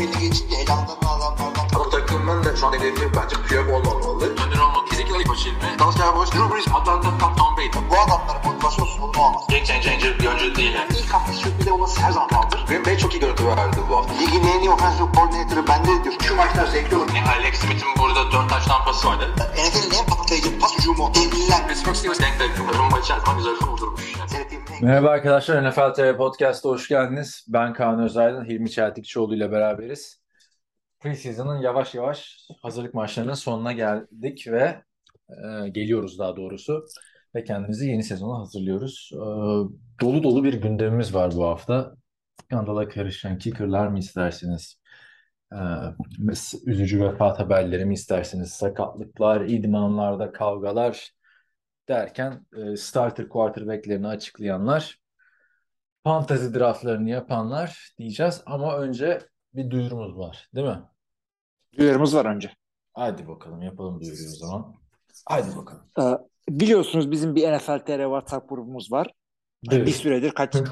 belli geçince elamdan adamlardan Ama takımın da şu an hedefi bence Piyok olmamalı. Önder olmak Ezekiel açıldı. Dallas Cowboys, Drew Brees, Atlanta, Tom, Tom Brady. bu adamların motivasyonsuz bunu olmaz. Game changer bir oyuncu değil yani. İlk hafta sürpriz olması her zaman vardır. Green Bay çok iyi görüntü verdi bu hafta. Ligin en iyi offensive coordinator'ı bende diyor. Şu maçlar zevkli olur. Yani Alex Smith'in burada 4 taş tampası vardı. NFL'in en patlayıcı pas hücumu. Devliler. Pittsburgh Steelers denk denk. Rumba içerisinde güzel kurdurmuş. Yani. Merhaba arkadaşlar, NFL TV Podcast'a hoş geldiniz. Ben Kaan Özaydın, Hilmi Çeltikçioğlu ile beraberiz. Preseason'ın yavaş yavaş hazırlık maçlarının sonuna geldik ve e, geliyoruz daha doğrusu. Ve kendimizi yeni sezona hazırlıyoruz. E, dolu dolu bir gündemimiz var bu hafta. Skandala karışan kicker'lar mı istersiniz? E, üzücü vefat haberleri mi istersiniz? Sakatlıklar, idmanlarda kavgalar derken e, starter quarterback'lerini açıklayanlar, fantasy draftlarını yapanlar diyeceğiz ama önce bir duyurumuz var, değil mi? Duyarımız var önce. Hadi bakalım yapalım duyuruyu o zaman. Hadi bakalım. Ee, biliyorsunuz bizim bir NFL TR WhatsApp grubumuz var. Evet. Bir süredir kaç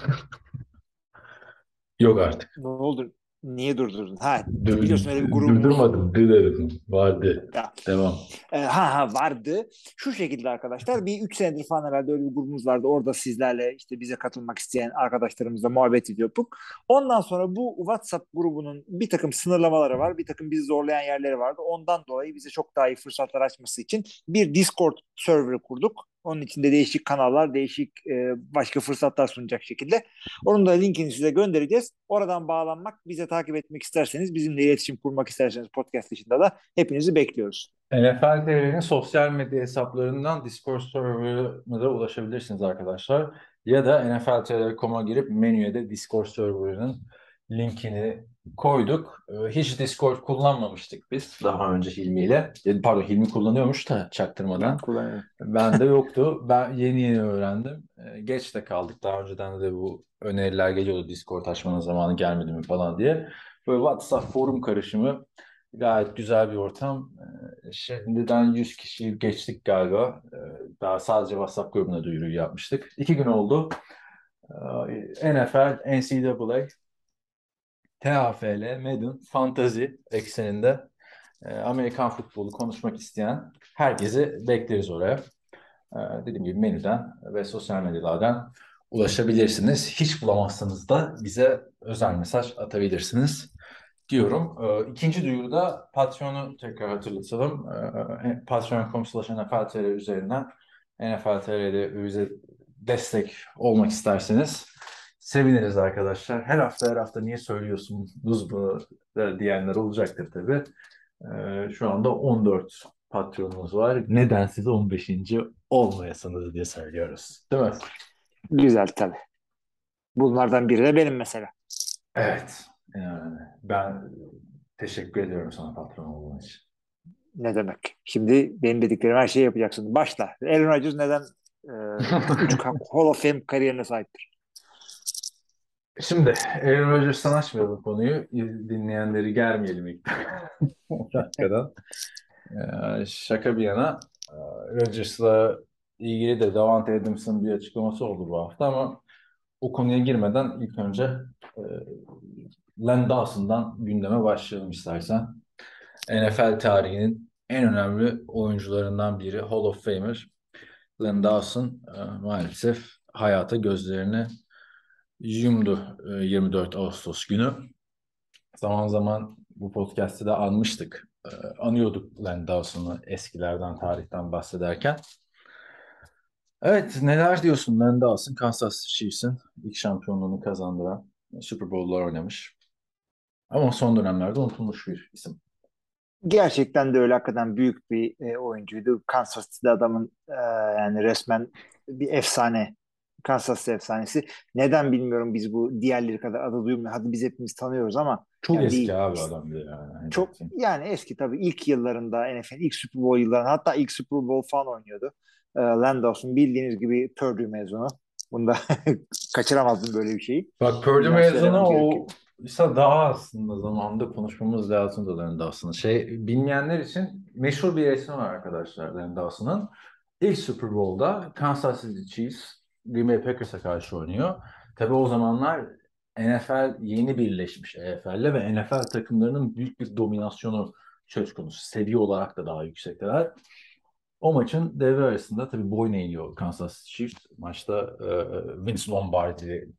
Yok artık. ne oldu? Niye durdurdun? Ha, Dur- biliyorsun öyle bir grubumuz Durdurmadım. Durdurmadım. Vardı. Ya. Devam. Ee, ha ha vardı. Şu şekilde arkadaşlar bir 3 senedir falan herhalde öyle bir grubumuz vardı. Orada sizlerle işte bize katılmak isteyen arkadaşlarımızla muhabbet ediyorduk. Ondan sonra bu WhatsApp grubunun bir takım sınırlamaları var. Bir takım bizi zorlayan yerleri vardı. Ondan dolayı bize çok daha iyi fırsatlar açması için bir Discord serverı kurduk. Onun içinde değişik kanallar, değişik e, başka fırsatlar sunacak şekilde. Onun da linkini size göndereceğiz. Oradan bağlanmak, bize takip etmek isterseniz, bizimle iletişim kurmak isterseniz podcast dışında da hepinizi bekliyoruz. NFL TV'nin sosyal medya hesaplarından Discord serverına ulaşabilirsiniz arkadaşlar. Ya da nfl.com.a girip menüye de Discord serverının linkini koyduk. Ee, Hiç Discord kullanmamıştık biz daha önce Hilmi ile. E, Pardon Hilmi kullanıyormuş da çaktırmadan. Kullanıyorum. Ben de yoktu. Ben yeni yeni öğrendim. Ee, Geç de kaldık. Daha önceden de bu öneriler geliyordu Discord açmanın zamanı gelmedi mi falan diye. Böyle WhatsApp forum karışımı gayet güzel bir ortam. Ee, Şimdiden 100 kişiyi geçtik galiba. Daha sadece WhatsApp grubuna duyuruyu yapmıştık. İki gün oldu. NFL, NCAA, TFL, Madden, Fantasy ekseninde e, Amerikan futbolu konuşmak isteyen herkesi bekleriz oraya. Ee, Dediğim gibi menüden ve sosyal medyalardan ulaşabilirsiniz. Hiç bulamazsanız da bize özel mesaj atabilirsiniz diyorum. Ee, İkinci duyuruda Patreon'u tekrar hatırlatalım. Ee, Patreon.com slash NFL.tr üzerinden NFL TR'de bize destek olmak isterseniz seviniriz arkadaşlar. Her hafta her hafta niye söylüyorsunuz bunu diyenler olacaktır tabii. Ee, şu anda 14 patronumuz var. Neden siz 15. olmayasınız diye söylüyoruz. Değil mi? Güzel tabii. Bunlardan biri de benim mesela. Evet. Yani ben teşekkür ediyorum sana patron olduğun için. Ne demek? Şimdi benim dediklerim her şeyi yapacaksın. Başla. Aaron Rodgers neden e, üç Hall of Fame kariyerine sahiptir? Şimdi Aaron Rodgers'tan açmayalım konuyu. Dinleyenleri germeyelim ilk dakikadan. Ee, şaka bir yana e, Rodgers'la ilgili de Davante Adams'ın bir açıklaması oldu bu hafta ama o konuya girmeden ilk önce e, Len Dawson'dan gündeme başlayalım istersen. NFL tarihinin en önemli oyuncularından biri Hall of Famer Len Dawson e, maalesef hayata gözlerini yumdu e, 24 Ağustos günü. Zaman zaman bu podcast'te de anmıştık. E, Anıyorduk Len Dawson'ı eskilerden, tarihten bahsederken. Evet, neler diyorsun Len Dawson? Kansas Chiefs'in ilk şampiyonluğunu kazandıran Super Bowl'lar oynamış. Ama son dönemlerde unutulmuş bir isim. Gerçekten de öyle hakikaten büyük bir e, oyuncuydu. Kansas City'de adamın e, yani resmen bir efsane. Kansas City efsanesi. Neden bilmiyorum biz bu diğerleri kadar adı duymuyor. Hadi biz hepimiz tanıyoruz ama Çok Yani eski değil. abi adam de yani. çok yani eski tabii ilk yıllarında NFL'in ilk Super Bowl yıllarında hatta ilk Super Bowl falan oynuyordu. E, bildiğiniz gibi Purdue mezunu. Bunda kaçıramazdım böyle bir şeyi. Bak Purdue mezunu o işte daha aslında zamanında konuşmamız lazım da Dawson'ı. Şey bilmeyenler için meşhur bir resmi var arkadaşlar Len Dawson'ın. İlk Super Bowl'da Kansas City Chiefs Green Bay Packers'a karşı oynuyor. Tabii o zamanlar NFL yeni birleşmiş EFL'le ve NFL takımlarının büyük bir dominasyonu söz konusu. Seviye olarak da daha yüksekteler. O maçın devre arasında tabii boyun eğiyor Kansas Chiefs. Maçta e, Vince Lombardi,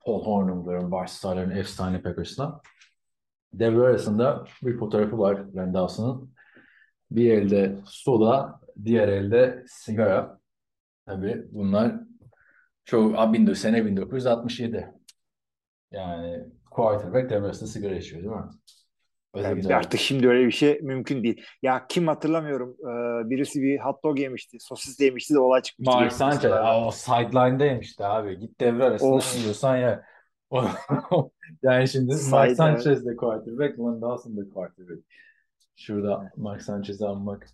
Paul Hornung'ların, baş starların efsane Packers'la. Devre arasında bir fotoğrafı var Randalls'ın. Bir elde soda, diğer elde sigara. Tabii bunlar çok a, 19, sene 1967. Yani quarterback devre arasında sigara içiyor değil mi? Yani artık şimdi öyle bir şey mümkün değil. Ya kim hatırlamıyorum e, birisi bir hot dog yemişti, sosis yemişti de olay çıkmıştı. Mark Sanchez o sideline'da yemişti abi. Git devre arasında Of. yiyorsan. O- yani şimdi Side, Mark. Sanchez de quarterback, Van Dawson da quarterback. Şurada Mark Sanchez'i anmak.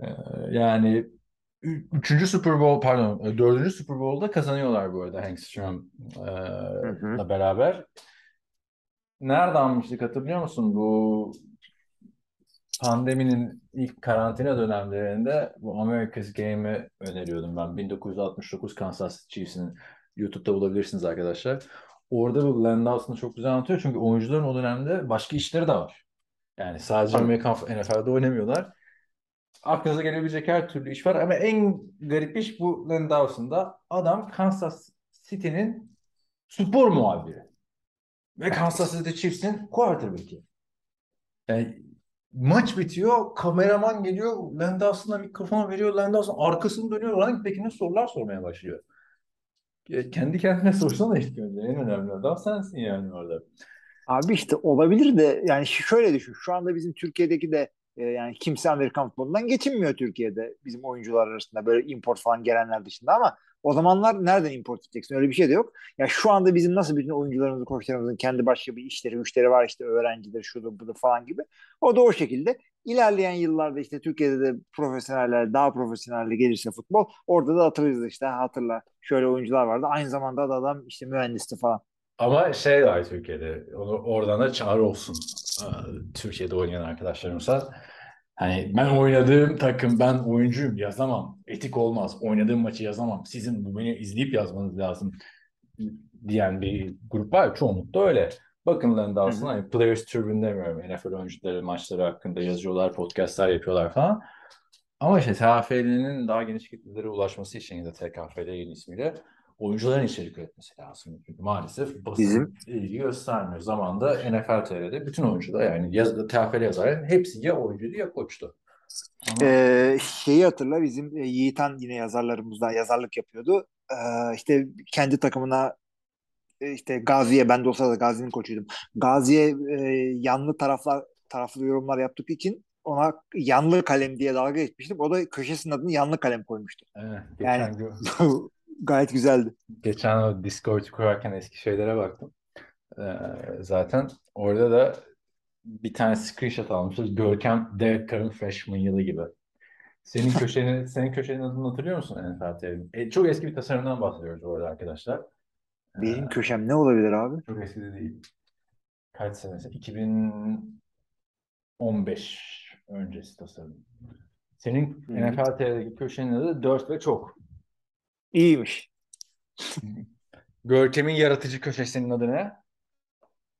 Ee, yani üçüncü Super Bowl pardon e, dördüncü Super Bowl'da kazanıyorlar bu arada Hank Strom'la hı. beraber. Nerede almıştık hatırlıyor musun? Bu pandeminin ilk karantina dönemlerinde bu America's Game'i öneriyordum ben. 1969 Kansas Chiefs'in YouTube'da bulabilirsiniz arkadaşlar. Orada bu Land aslında çok güzel anlatıyor. Çünkü oyuncuların o dönemde başka işleri de var. Yani sadece. Amerikan NFL'de oynamıyorlar. Aklınıza gelebilecek her türlü iş var ama en garip iş bu Len Dawson'da. Adam Kansas City'nin spor muhabiri. Ve Kansas City Chiefs'in quarterback'i. Yani maç bitiyor, kameraman geliyor, Len Dawson'a mikrofon veriyor, Len Dawson arkasını dönüyor, running back'ine sorular sormaya başlıyor. Ya kendi kendine sorsana ilk önce. En önemli adam sensin yani orada. Abi işte olabilir de yani şöyle düşün. Şu anda bizim Türkiye'deki de e, yani kimse Amerikan futbolundan geçinmiyor Türkiye'de bizim oyuncular arasında böyle import falan gelenler dışında ama o zamanlar nereden import edeceksin? Öyle bir şey de yok. Ya şu anda bizim nasıl bütün oyuncularımızın, koçlarımızın kendi başka bir işleri, güçleri var işte öğrencileri, şudur budur falan gibi. O da o şekilde. İlerleyen yıllarda işte Türkiye'de de profesyoneller, daha profesyoneller gelirse futbol orada da hatırlarız işte hatırla. Şöyle oyuncular vardı. Aynı zamanda da adam işte mühendisti falan. Ama şey var Türkiye'de, onu, oradan da çağrı olsun Türkiye'de oynayan arkadaşlarımıza. Hani ben oynadığım takım, ben oyuncuyum, yazamam. Etik olmaz. Oynadığım maçı yazamam. Sizin bu beni izleyip yazmanız lazım diyen bir grup var. Çoğunlukla öyle. Hı hı. hani Players Tribune demiyorum. NFL oyuncuları maçları hakkında yazıyorlar, podcastlar yapıyorlar falan. Ama işte TFL'nin daha geniş kitlelere ulaşması için ya da TKFL yeni ismiyle oyuncuların içerik üretmesi lazım. Çünkü maalesef basın Bizim- ilgi göstermiyor. Zamanda NFL TR'de bütün oyuncular yani yaz, TFL yazarların hepsi ya oyuncuydu ya koçtu. Ama Ee, şeyi hatırla bizim e, Yiğitan yine yazarlarımızdan yazarlık yapıyordu. Ee, işte kendi takımına e, işte Gazi'ye ben de olsa da Gazi'nin koçuydum. Gazi'ye e, yanlı taraflar taraflı yorumlar yaptık için ona yanlı kalem diye dalga geçmiştim. O da köşesinin adını yanlı kalem koymuştu. evet, Yani- Gayet güzeldi. geçen o Discord kurarken eski şeylere baktım. Ee, zaten orada da bir tane screenshot almışız. Görkem Derek Carr'ın freshman yılı gibi. Senin köşenin, senin köşenin adını hatırlıyor musun NFL TV'nin? E, çok eski bir tasarımdan bahsediyoruz orada arkadaşlar. Ee, Benim köşem ne olabilir abi? çok eski de değil. Kaç senesi? 2015 öncesi tasarım. Senin Hı. NFL TV'deki köşenin adı 4 ve çok. İyiymiş. Görkem'in yaratıcı köşesinin adı ne?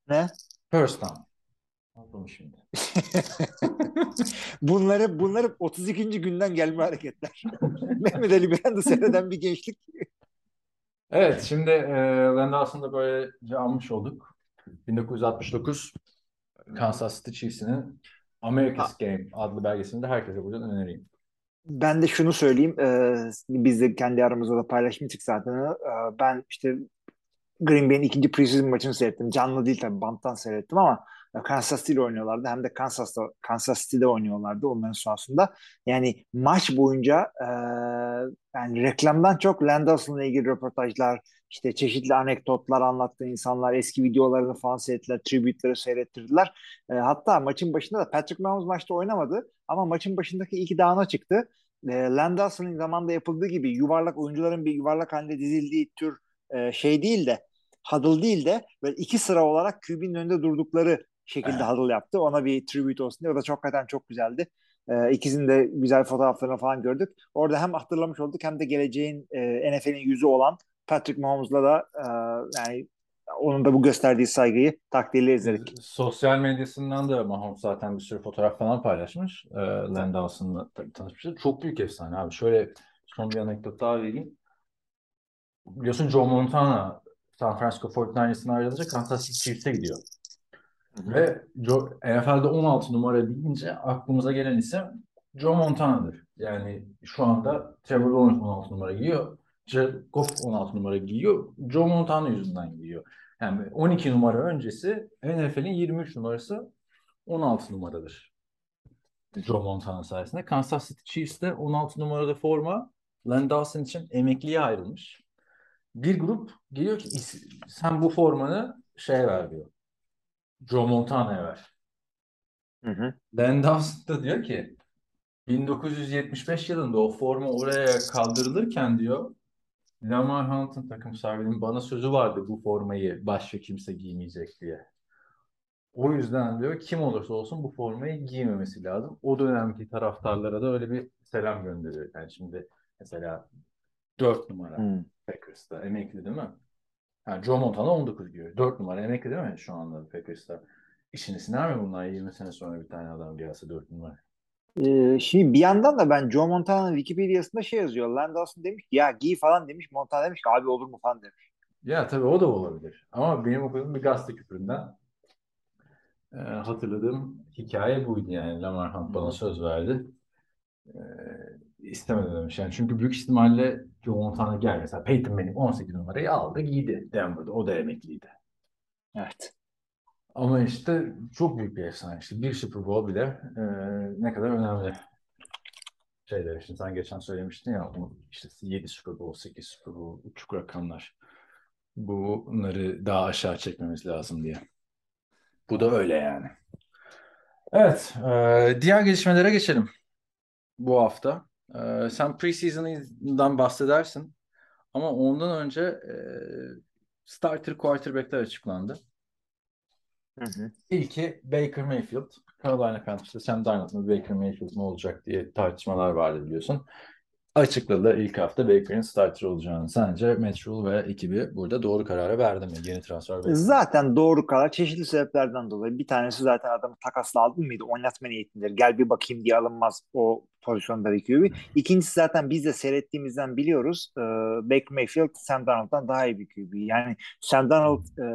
Ne? First down. Unuttum şimdi. Bunları bunları 32. günden gelme hareketler. Mehmet Ali Birand'ı seyreden bir gençlik. Evet, şimdi e, ben de aslında böylece almış olduk. 1969 Kansas City Chiefs'inin America's Game adlı belgeselini de herkese buradan önereyim. Ben de şunu söyleyeyim. e, biz de kendi aramızda da paylaşmıştık zaten. E, ben işte Green Bay'in ikinci preseason maçını seyrettim. Canlı değil tabii banttan seyrettim ama Kansas City oynuyorlardı. Hem de Kansas'ta, Kansas City'de oynuyorlardı onların sahasında. Yani maç boyunca e, yani reklamdan çok Landelson'la ilgili röportajlar, işte çeşitli anekdotlar anlattığı insanlar, eski videolarını falan seyrettiler, tribütleri seyrettirdiler. E, hatta maçın başında da Patrick Mahomes maçta oynamadı ama maçın başındaki iki dağına çıktı. E, Landelson'ın zamanında yapıldığı gibi yuvarlak oyuncuların bir yuvarlak halinde dizildiği tür e, şey değil de huddle değil de böyle iki sıra olarak QB'nin önünde durdukları şekilde Evet. huddle yaptı. Ona bir tribute olsun diye. O da çok hakikaten çok güzeldi. E, ikisinin de güzel fotoğraflarını falan gördük. Orada hem hatırlamış olduk hem de geleceğin e, NFL'in yüzü olan Patrick Mahomes'la da e, yani onun da bu gösterdiği saygıyı takdirle izledik. Sosyal medyasından da Mahomes zaten bir sürü fotoğraf falan paylaşmış. E, Len Dawson'la ta- tanışmışlar. Çok büyük efsane abi. Şöyle son bir anekdot daha vereyim. Biliyorsun Joe Montana San Francisco 49ers'ın ayrılınca Kansas City Chiefs'e gidiyor. Ve Joe, NFL'de 16 numara deyince aklımıza gelen isim Joe Montana'dır. Yani şu anda Trevor Lawrence 16 numara giyiyor. Goff 16 numara giyiyor. Joe Montana yüzünden giyiyor. Yani 12 numara öncesi NFL'in 23 numarası 16 numaradır. Joe Montana sayesinde. Kansas City Chiefs'te 16 numarada forma Len Dawson için emekliye ayrılmış. Bir grup geliyor ki "İs- sen bu formanı şeye ver diyor. Joe Montana'ya ver. Hı hı. Len Dawson da diyor ki 1975 yılında o forma oraya kaldırılırken diyor Lamar Hunt'ın takım sahibinin bana sözü vardı bu formayı başka kimse giymeyecek diye. O yüzden diyor kim olursa olsun bu formayı giymemesi lazım. O dönemki taraftarlara da öyle bir selam gönderiyor. Yani şimdi mesela 4 numara Hı. Packers'ta emekli değil mi? Yani Joe Montana 19 giyiyor. 4 numara emekli değil mi şu anda Packers'ta? İşini siner mi bunlar 20 sene sonra bir tane adam gelse 4 numara? Ee, şimdi bir yandan da ben Joe Montana'nın Wikipedia'sında şey yazıyor. Len Dawson demiş ki ya giy falan demiş. Montana demiş ki abi olur mu falan demiş. Ya tabii o da olabilir. Ama benim okuduğum bir gazete küpüründen e, hatırladığım hikaye buydu yani. Lamar Hunt bana söz verdi. E, istemedi demiş. Yani çünkü büyük ihtimalle Joe Montana gel. Mesela Peyton Manning 18 numarayı aldı giydi Denver'da. O da emekliydi. Evet. Ama işte çok büyük bir efsane. İşte bir Super Bowl bile e, ne kadar önemli şeyler. Şimdi sen geçen söylemiştin ya işte 7 Super Bowl, 8 Super Bowl, uçuk rakamlar. Bunları daha aşağı çekmemiz lazım diye. Bu da öyle yani. Evet, e, diğer gelişmelere geçelim bu hafta. E, sen preseason'dan bahsedersin. Ama ondan önce e, starter quarterback'ler açıklandı. Hı hı. İlki Baker Mayfield. Carolina Panthers'ta Sam Darnold mu Baker Mayfield mu olacak diye tartışmalar vardı biliyorsun. Açıkladı ilk hafta Baker'ın starter olacağını. Sence Matt Rule ve ekibi burada doğru kararı verdi mi? Yeni transfer bekliyor. Zaten doğru karar çeşitli sebeplerden dolayı. Bir tanesi zaten adamı takasla aldın mıydı? Oynatma niyetindedir. Gel bir bakayım diye alınmaz o pozisyonda bir QB. İkincisi zaten biz de seyrettiğimizden biliyoruz. Ee, Baker Mayfield Sam Darnold'dan daha iyi bir QB. Yani Sam Darnold e,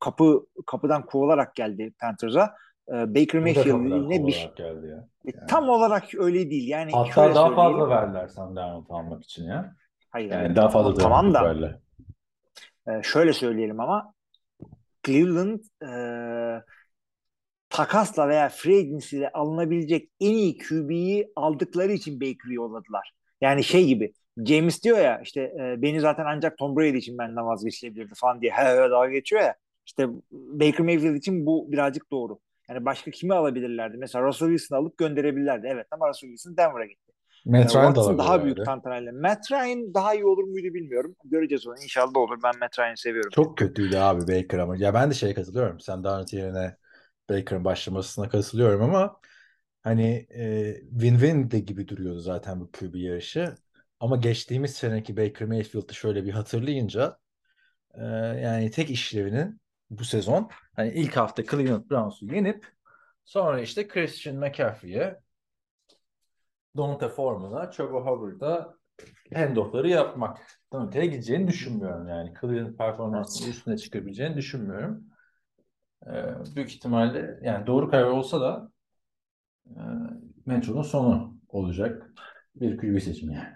kapı kapıdan kovularak geldi Panthers'a. Baker Mayfield ne bir şey- geldi ya. E, tam olarak öyle değil. Yani Hatta daha fazla verdiler Sam Darnold almak için ya. Hayır, Yani daha fazla Tamam da verdiler. şöyle söyleyelim ama Cleveland e, takasla veya free agency ile alınabilecek en iyi QB'yi aldıkları için Baker'ı yolladılar. Yani şey gibi James diyor ya işte e, beni zaten ancak Tom Brady için benden vazgeçilebilirdi falan diye he he dalga geçiyor ya. İşte Baker Mayfield için bu birazcık doğru. Yani başka kimi alabilirlerdi? Mesela Russell Wilson'ı alıp gönderebilirlerdi. Evet ama Russell Wilson Denver'a gitti. Matt da Watson daha büyük tantanayla. Matt Ryan daha iyi olur muydu bilmiyorum. Göreceğiz onu. İnşallah olur. Ben Matt Ryan'ı seviyorum. Çok kötüydü abi Baker ama. Ya ben de şeye katılıyorum. Sam Darnold yerine Baker'ın başlamasına katılıyorum ama hani e, win-win de gibi duruyordu zaten bu QB yarışı. Ama geçtiğimiz seneki Baker Mayfield'ı şöyle bir hatırlayınca e, yani tek işlevinin bu sezon hani ilk hafta Cleveland Browns'u yenip sonra işte Christian McCaffrey'e Dante Foreman'a, Chuba Hubbard'a handoff'ları yapmak. Öteye gideceğini düşünmüyorum yani. Cleveland performansının üstüne çıkabileceğini düşünmüyorum. Ee, büyük ihtimalle yani doğru karar olsa da e, Metro'nun sonu olacak bir QB seçimi yani.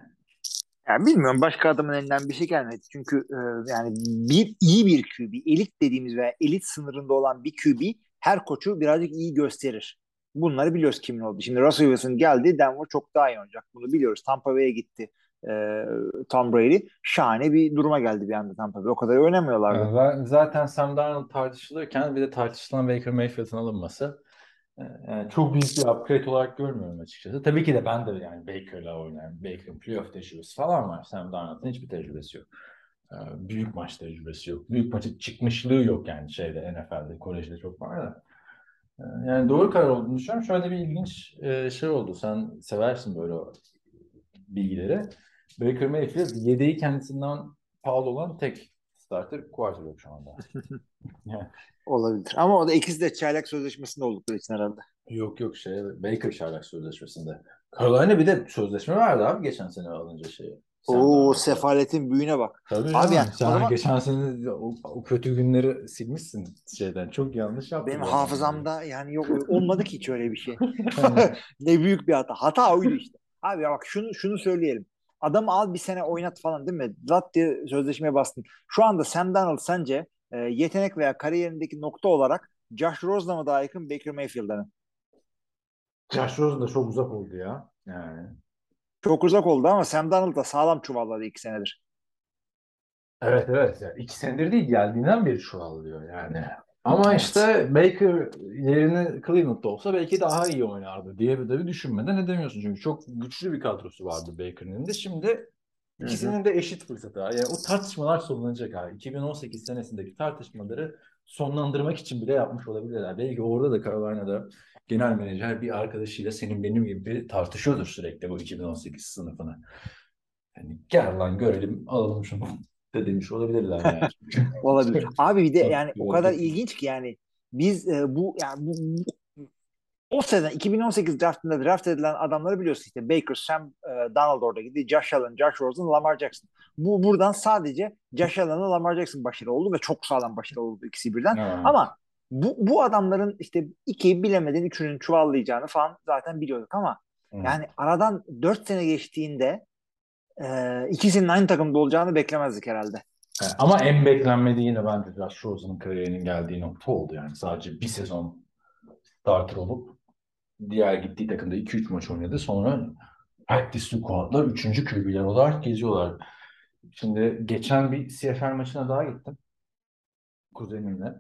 Yani bilmiyorum başka adamın elinden bir şey gelmedi. Çünkü e, yani bir iyi bir QB, elit dediğimiz veya elit sınırında olan bir QB her koçu birazcık iyi gösterir. Bunları biliyoruz kimin oldu. Şimdi Russell Wilson geldi, Denver çok daha iyi oynayacak. Bunu biliyoruz. Tampa Bay'e gitti e, Tom Brady. Şahane bir duruma geldi bir anda Tampa Bay. O kadar oynamıyorlardı. Yani zaten Sam Darnold tartışılırken bir de tartışılan Baker Mayfield'ın alınması yani çok büyük bir upgrade olarak görmüyorum açıkçası. Tabii ki de ben de yani Baker'la oynarım. Baker'ın playoff tecrübesi falan var. Sam Darnold'un hiçbir tecrübesi yok. E, Büyük maç tecrübesi yok. Büyük maçı çıkmışlığı yok yani şeyde NFL'de, kolejde çok var da. E, Yani doğru karar olduğunu düşünüyorum. Şöyle bir ilginç e, şey oldu. Sen seversin böyle bilgileri. Baker Mayfield yedeği kendisinden pahalı olan tek starter quarterback şu anda. Olabilir. Ama o da ikisi de çaylak sözleşmesinde oldukları için herhalde. yok yok şey Baker çaylak sözleşmesinde. Carolina bir de sözleşme verdi abi geçen sene alınca şeyi. Darnold'a. sefaletin büyüğüne bak. Tabii Abi canım. yani Sen o zaman- geçen sene o, o kötü günleri silmişsin şeyden. Çok yanlış yaptın. Benim yani. hafızamda yani yok olmadı ki hiç öyle bir şey. Ne büyük bir hata. Hata oydu işte. Abi bak şunu şunu söyleyelim. Adamı al bir sene oynat falan değil mi? Zat diye sözleşmeye bastın. Şu anda Sam Darnold sence e, yetenek veya kariyerindeki nokta olarak Josh Rosen'a mı daha yakın Baker Mayfield'a mı? Josh Rosen da çok uzak oldu ya. Yani. Çok uzak oldu ama Sam Darnold da sağlam çuvalladı iki senedir. Evet evet. Yani iki senedir değil geldiğinden beri çuvallıyor yani. Ama işte Baker yerini Cleveland'da olsa belki daha iyi oynardı diye bir de bir düşünmeden edemiyorsun. Çünkü çok güçlü bir kadrosu vardı Baker'ın de. Şimdi ikisinin de eşit fırsatı var. Yani o tartışmalar sonlanacak abi. 2018 senesindeki tartışmaları sonlandırmak için bile yapmış olabilirler. Belki orada da Carolina'da genel menajer bir arkadaşıyla senin benim gibi tartışıyordur sürekli bu 2018 sınıfını. Yani gel lan görelim alalım şunu da demiş olabilirler yani. Olabilir. Abi bir de yani o kadar ilginç ki yani biz e, bu yani bu, bu- o sene 2018 draftında draft edilen adamları biliyorsun işte Baker, Sam e, Donald orada gitti. Josh Allen, Josh Rosen, Lamar Jackson. Bu buradan sadece Josh Allen'la Lamar Jackson başarılı oldu ve çok sağlam başarılı oldu ikisi birden. Ha. Ama bu, bu adamların işte iki bilemedin üçünün çuvallayacağını falan zaten biliyorduk ama Hı. yani aradan dört sene geçtiğinde e, ikisinin aynı takımda olacağını beklemezdik herhalde. Ama en beklenmediği yine bence Josh Rosen'ın kariyerinin geldiği nokta oldu yani. Sadece bir sezon starter olup diğer gittiği takımda 2-3 maç oynadı. Sonra practice squad'lar 3. QB'ler olarak geziyorlar. Şimdi geçen bir CFL maçına daha gittim. Kuzenimle.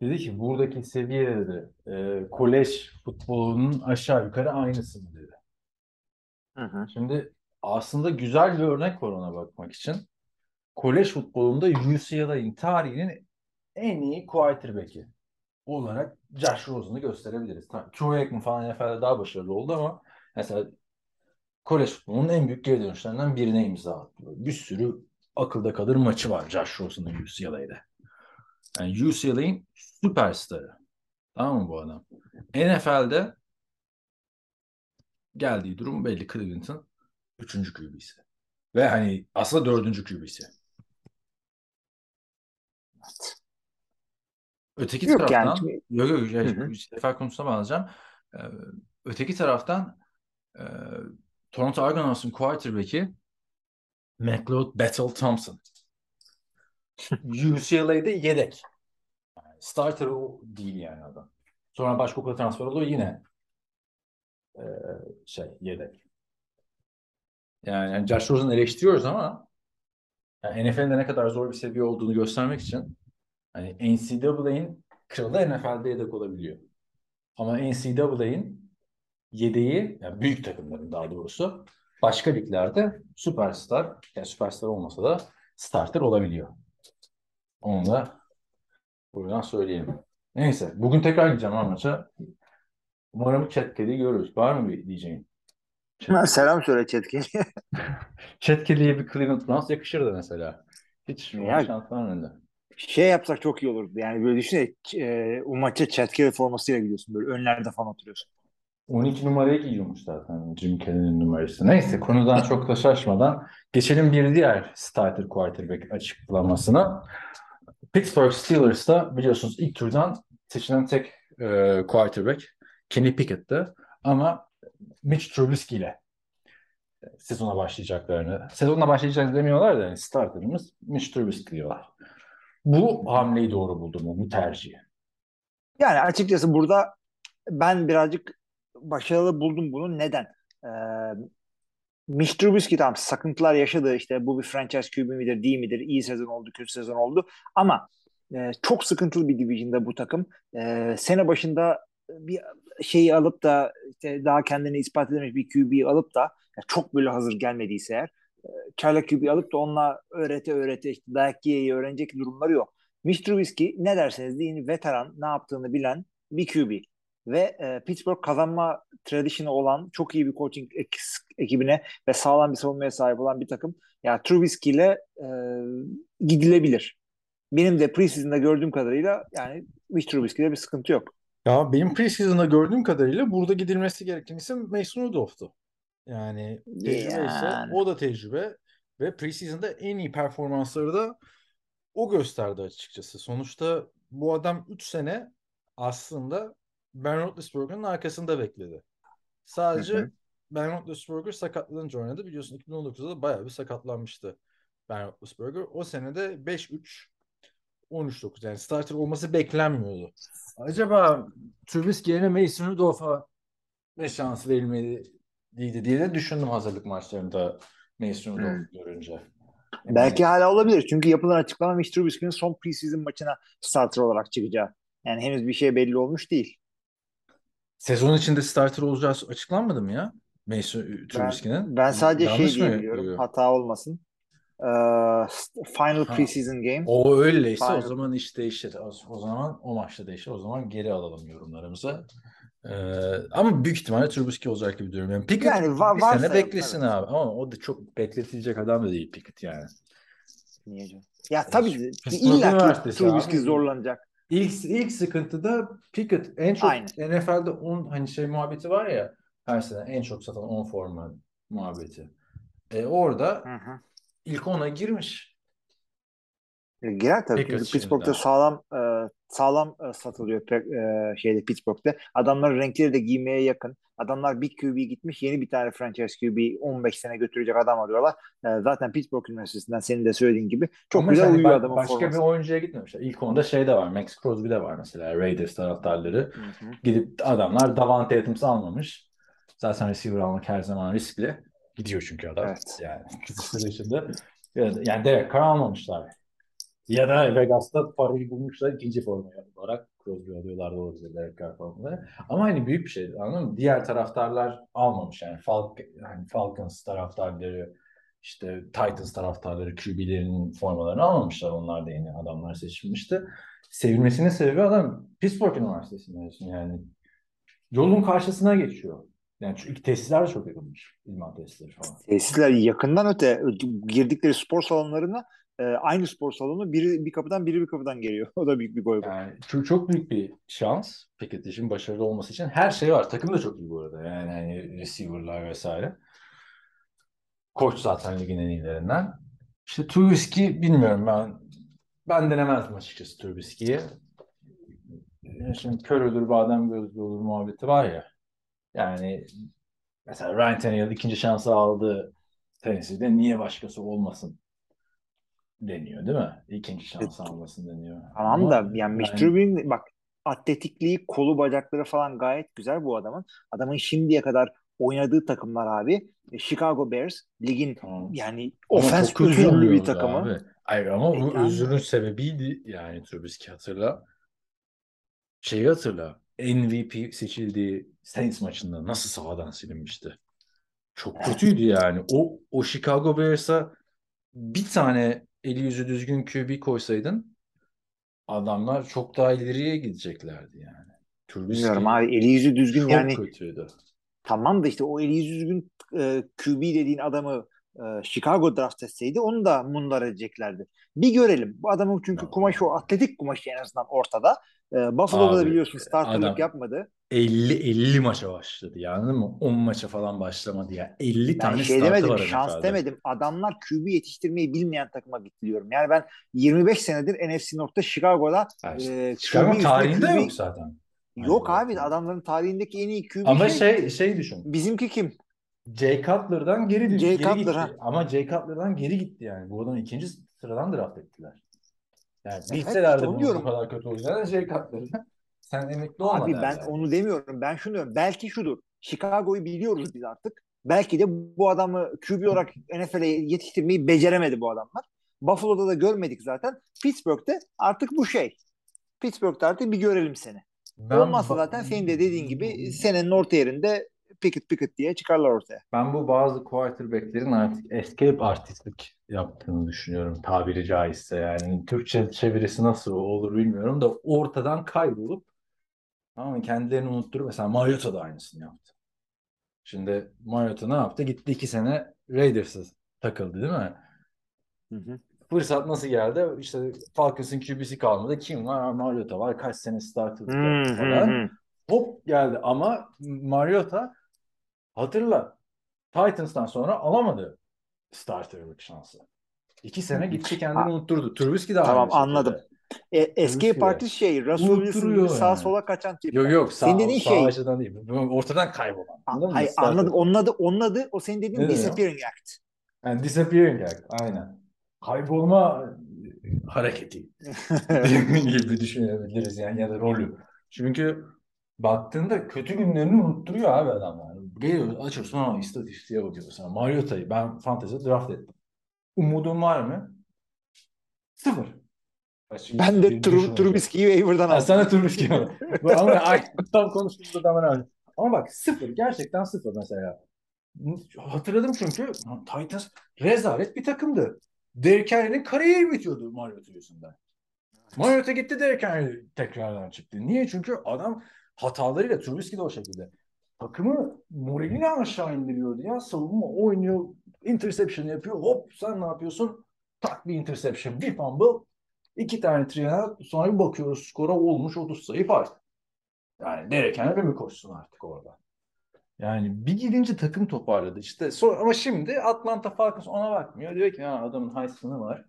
Dedi ki buradaki seviyede e, kolej futbolunun aşağı yukarı aynısını dedi. Hı hı. Şimdi aslında güzel bir örnek var ona bakmak için. Kolej futbolunda UCLA'in tarihinin en iyi quarterback'i olarak Josh Rosen'ı gösterebiliriz. Tabii Troy Aikman falan NFL'de daha başarılı oldu ama mesela kolej futbolunun en büyük geri dönüşlerinden birine imza atıyor. Bir sürü akılda kalır maçı var Josh Rosen'ın UCLA'da. Yani UCLA'in süperstarı. Tamam mı bu adam? NFL'de geldiği durum belli Cleveland'ın üçüncü QB'si. Ve hani aslında dördüncü QB'si. Öteki Yok yani taraftan yok yok Hı hı. sefer konusuna bağlayacağım. Ee, öteki taraftan e, Toronto Argonauts'un quarterback'i McLeod Battle Thompson. UCLA'da yedek. Yani starter o değil yani adam. Sonra başka okula transfer oldu yine e, şey yedek. Yani, yani Josh Rosen'ı eleştiriyoruz ama yani NFL'de ne kadar zor bir seviye olduğunu göstermek için hani NCAA'nin kralı NFL'de yedek olabiliyor. Ama NCAA'nin yedeği, yani büyük takımların daha doğrusu başka liglerde süperstar, yani süperstar olmasa da starter olabiliyor. Onu da buradan söyleyelim. Neyse, bugün tekrar gideceğim ha maça. Umarım Chat Kelly'yi görürüz. Var mı bir diyeceğin? Selam söyle Çetkin. Chat Kelly'ye bir Cleveland Browns yakışırdı mesela. Hiç Ya- şans vermedi. Şey yapsak çok iyi olurdu. Yani böyle düşünsene e, o maça Çetkin formasıyla gidiyorsun. Böyle önlerde falan oturuyorsun. 12 numarayı giyiyormuş zaten Jim Kelly'nin numarası. Neyse konudan çok da şaşmadan geçelim bir diğer starter quarterback açıklamasına. Pittsburgh Steelers'ta biliyorsunuz ilk turdan seçilen tek e, quarterback Kenny Pickett'ti. Ama Mitch Trubisky ile sezona başlayacaklarını, sezonla başlayacağını demiyorlar da yani starterımız Mitch Trubisky diyorlar. Bu hamleyi doğru buldum mu? Bu tercihi. Yani açıkçası burada ben birazcık başarılı buldum bunu. Neden? Ee, Mitch Trubisky tamam sakıntılar yaşadı. işte bu bir franchise QB midir değil midir? İyi sezon oldu, kötü sezon oldu. Ama e, çok sıkıntılı bir division'da bu takım. E, sene başında bir şeyi alıp da işte daha kendini ispat edememiş bir QB'yi alıp da çok böyle hazır gelmediyse eğer çaylak QB alıp da onunla öğrete öğrete işte dayak yiye yiye öğrenecek durumları yok. Mitch Trubisky ne derseniz deyin veteran ne yaptığını bilen bir QB ve e, Pittsburgh kazanma tradition'ı olan çok iyi bir coaching ek- ekibine ve sağlam bir savunmaya sahip olan bir takım. Ya Trubisky ile e, gidilebilir. Benim de preseason'da gördüğüm kadarıyla yani Mitch Trubisky'de bir sıkıntı yok. Ya benim preseason'da gördüğüm kadarıyla burada gidilmesi gereken isim Mason Rudolph'tu. Yani tecrübe ise Yani. o da tecrübe ve preseason'da en iyi performansları da o gösterdi açıkçası. Sonuçta bu adam 3 sene aslında Ben Roethlisberger'ın arkasında bekledi. Sadece Hı hı. Ben Roethlisberger sakatlanınca oynadı. Biliyorsun 2019'da da bayağı bir sakatlanmıştı Ben Roethlisberger. O sene de 5-3 13-9 yani starter olması beklenmiyordu. Acaba Trubisky yerine Mason Rudolph'a ne şans verilmeliydi diye de düşündüm hazırlık maçlarında Mason Rudolph görünce. Belki hala olabilir. Çünkü yapılan açıklama Mitch Trubisky'nin son preseason maçına starter olarak çıkacağı. Yani henüz bir şey belli olmuş değil. Sezon içinde starter olacağı açıklanmadı mı ya? Mason Ben, Trubisky'nin. ben sadece Yanlış şey mı diyebiliyorum. duyuyorum? Hata olmasın. Ee, final Ha. preseason game. O öyleyse o Final. zaman iş değişir. O, o zaman o maçta değişir. O zaman geri alalım yorumlarımıza. Ee, ama büyük ihtimalle Trubisky olacak gibi duruyorum. Yani Pickett Yani va- bir sene beklesin evet. abi. Ama o da çok bekletilecek adam da değil Pickett yani. Niye canım? Ya tabii illa ki Trubisky zorlanacak. İlk ilk sıkıntıda Pickett en çok Aynen. NFL'de 10 hani şey muhabbeti var ya her sene en çok satan 10 forma muhabbeti. E, orada Hı hı. ilk 10'a girmiş. E, Girer tabii. Çünkü Pittsburgh'da sağlam e, sağlam e, satılıyor e, şeyde Pittsburgh'te. Adamların renkleri de giymeye yakın. Adamlar bir QB gitmiş. Yeni bir tane franchise QB 15 sene götürecek adam arıyorlar. E, zaten Pittsburgh Üniversitesi'nden senin de söylediğin gibi çok Ama güzel hani uyuyor adamın başka forması. bir oyuncuya gitmemişler. İlk 10'da şey de var. Max Crosby de var mesela. Raiders taraftarları. Hı hı. Gidip adamlar Davante Adams almamış. Zaten receiver almak her zaman riskli. Gidiyor çünkü adam. Evet. Yani. Yani Derek Carr almamışlar. Ya da Vegas'ta parayı bulmuşlar ikinci forma olarak Crosby alıyorlar da olabilir Derek Carr formaları. Ama hani büyük bir şey anladın mı? Diğer taraftarlar almamış yani Falk, hani Falcons taraftarları işte Titans taraftarları QB'lerinin formalarını almamışlar. Onlar da yeni adamlar seçilmişti. Sevilmesinin sebebi adam Pittsburgh Üniversitesi'nde mezun yani. Yolun karşısına geçiyor. Yani çünkü tesisler de çok yakınmış. İlman tesisleri falan. Tesisler yakından öte girdikleri spor salonlarına e, aynı spor salonu biri bir kapıdan biri bir kapıdan geliyor. O da büyük bir gol. Yani çok, çok büyük bir şans Pickett için başarılı olması için. Her şey var. Takım da çok iyi bu arada. Yani hani receiver'lar vesaire. Koç zaten ligin en iyilerinden. İşte Trubisky bilmiyorum ben. Ben denemezdim açıkçası Trubisky'yi. Yani Şimdi kör ölür badem gözlü olur muhabbeti var ya. Yani mesela Ryan Tannehill ikinci şansı aldı Tennessee'de niye başkası olmasın deniyor değil mi? İkinci şans almasın deniyor. Tamam Ama da yani Mitch yani- bak atletikliği, kolu, bacakları falan gayet güzel bu adamın. Adamın şimdiye kadar oynadığı takımlar abi e, Chicago Bears ligin Tamam. yani ofens özürlü bir takımı. abi. Hayır ama bu E, yani- özürün sebebiydi yani Trubisky hatırla. Şeyi hatırla. MVP seçildiği Saints maçında nasıl sahadan silinmişti. Çok kötüydü yani. O o Chicago Bears'a bir tane eli yüzü düzgün QB koysaydın adamlar çok daha ileriye gideceklerdi yani. Trubisky Bilmiyorum abi eli yüzü düzgün çok yani kötüydü. tamam da işte o eli yüzü düzgün e, QB dediğin adamı e, Chicago draft etseydi onu da mundar edeceklerdi. Bir görelim. Bu adamın çünkü kumaşı o atletik kumaşı en azından ortada. E, Buffalo'da da biliyorsun starterlık adam- yapmadı. 50 50 maça başladı yani anladın mı? 10 maça falan başlamadı ya. 50 Ben tane şey demedim, var şans NFL'de. demedim. Adamlar QB yetiştirmeyi bilmeyen takıma gitti diyorum. Yani ben 25 senedir NFC North'ta Chicago'da Yani e, Chicago QB tarihinde üstüne yok QB zaten. Yok Hani abi adamların tarihindeki en iyi QB Ama şey, şey şey düşün. bizimki kim? Jay Cutler'dan geri, Jay geri Cutler, gitti. ha. Ama Jay Cutler'dan geri gitti yani. Bu adamı ikinci sıradan draft ettiler. Yani Evet, bilselerdi bunun diyorum. bu kadar kötü olacağını Jay Cutler'ı sen emekli olma Abi ben derler. onu demiyorum. Ben şunu diyorum. Belki şudur. Chicago'yu biliyoruz biz artık. Belki de bu adamı QB olarak NFL'e yetiştirmeyi beceremedi bu adamlar. Buffalo'da da görmedik zaten. Pittsburgh'te artık bu şey. Pittsburgh'te artık bir görelim seni. Ben Olmazsa zaten senin de dediğin gibi senenin orta yerinde Pickett Pickett diye çıkarlar ortaya. Ben bu bazı quarterback'lerin artık escape artistlik yaptığını düşünüyorum tabiri caizse yani. Türkçe çevirisi nasıl olur bilmiyorum da ortadan kaybolup ama kendilerini unutturup mesela Mariota da aynısını yaptı. Şimdi Mariota ne yaptı? Gitti iki sene Raiders'a takıldı değil mi? Hı hı. fırsat nasıl geldi? İşte Falcons'ın QB'si kalmadı. Kim var? Mariota var. Kaç sene starter Hı, hı, falan. Hop geldi ama Mariota hatırla Titans'tan sonra alamadı starterlık şansı. İki sene gitti kendini Ha. unutturdu. Trubisky de Tamam, şekilde. anladım. E, Trubisky de. artist şey Russell Wilson sağa yani. sola kaçan tip. Yok yok sağ, Senin dediğin sağ şey- açıdan değil. Ortadan kaybolan. Mı? Hayır anladım. Onun adı, onun adı o senin dediğin Ne diyor? disappearing act. Yani disappearing act. Aynen. Kaybolma hareketi gibi düşünebiliriz yani ya da rolü. Çünkü baktığında kötü günlerini unutturuyor abi adamlar. Geliyor açıyorsun ama istatistiğe bakıyorsun. Sana. Mariota'yı ben fantezi draft ettim. Umudum var mı? Sıfır. Açık Ben de düşünce. Trubisky'yi waiver'dan Ha, aldım. sana Trubisky var. Ama tam konuştuğumuzda da ben. Ama bak sıfır. Gerçekten sıfır mesela. Hatırladım çünkü Titans rezalet bir takımdı. Derrick Henry'nin kariyeri bitiyordu Mariota yüzünden. Mariota gitti Derrick Henry tekrardan çıktı. Niye? Çünkü adam hatalarıyla Trubisky de o şekilde. Takımı moralini aşağı indiriyordu ya. Savunma oynuyor. Interception yapıyor. Hop sen ne yapıyorsun? Tak bir interception. Bir fumble. iki tane trial. Sonra bir bakıyoruz skora olmuş 30 sayı fark. Yani Derrick Henry mi koşsun artık orada? Yani bir gidince takım toparladı işte. Sonra, ama şimdi Atlanta Falcons ona bakmıyor. Diyor ki ha, adamın Heisman'ı var.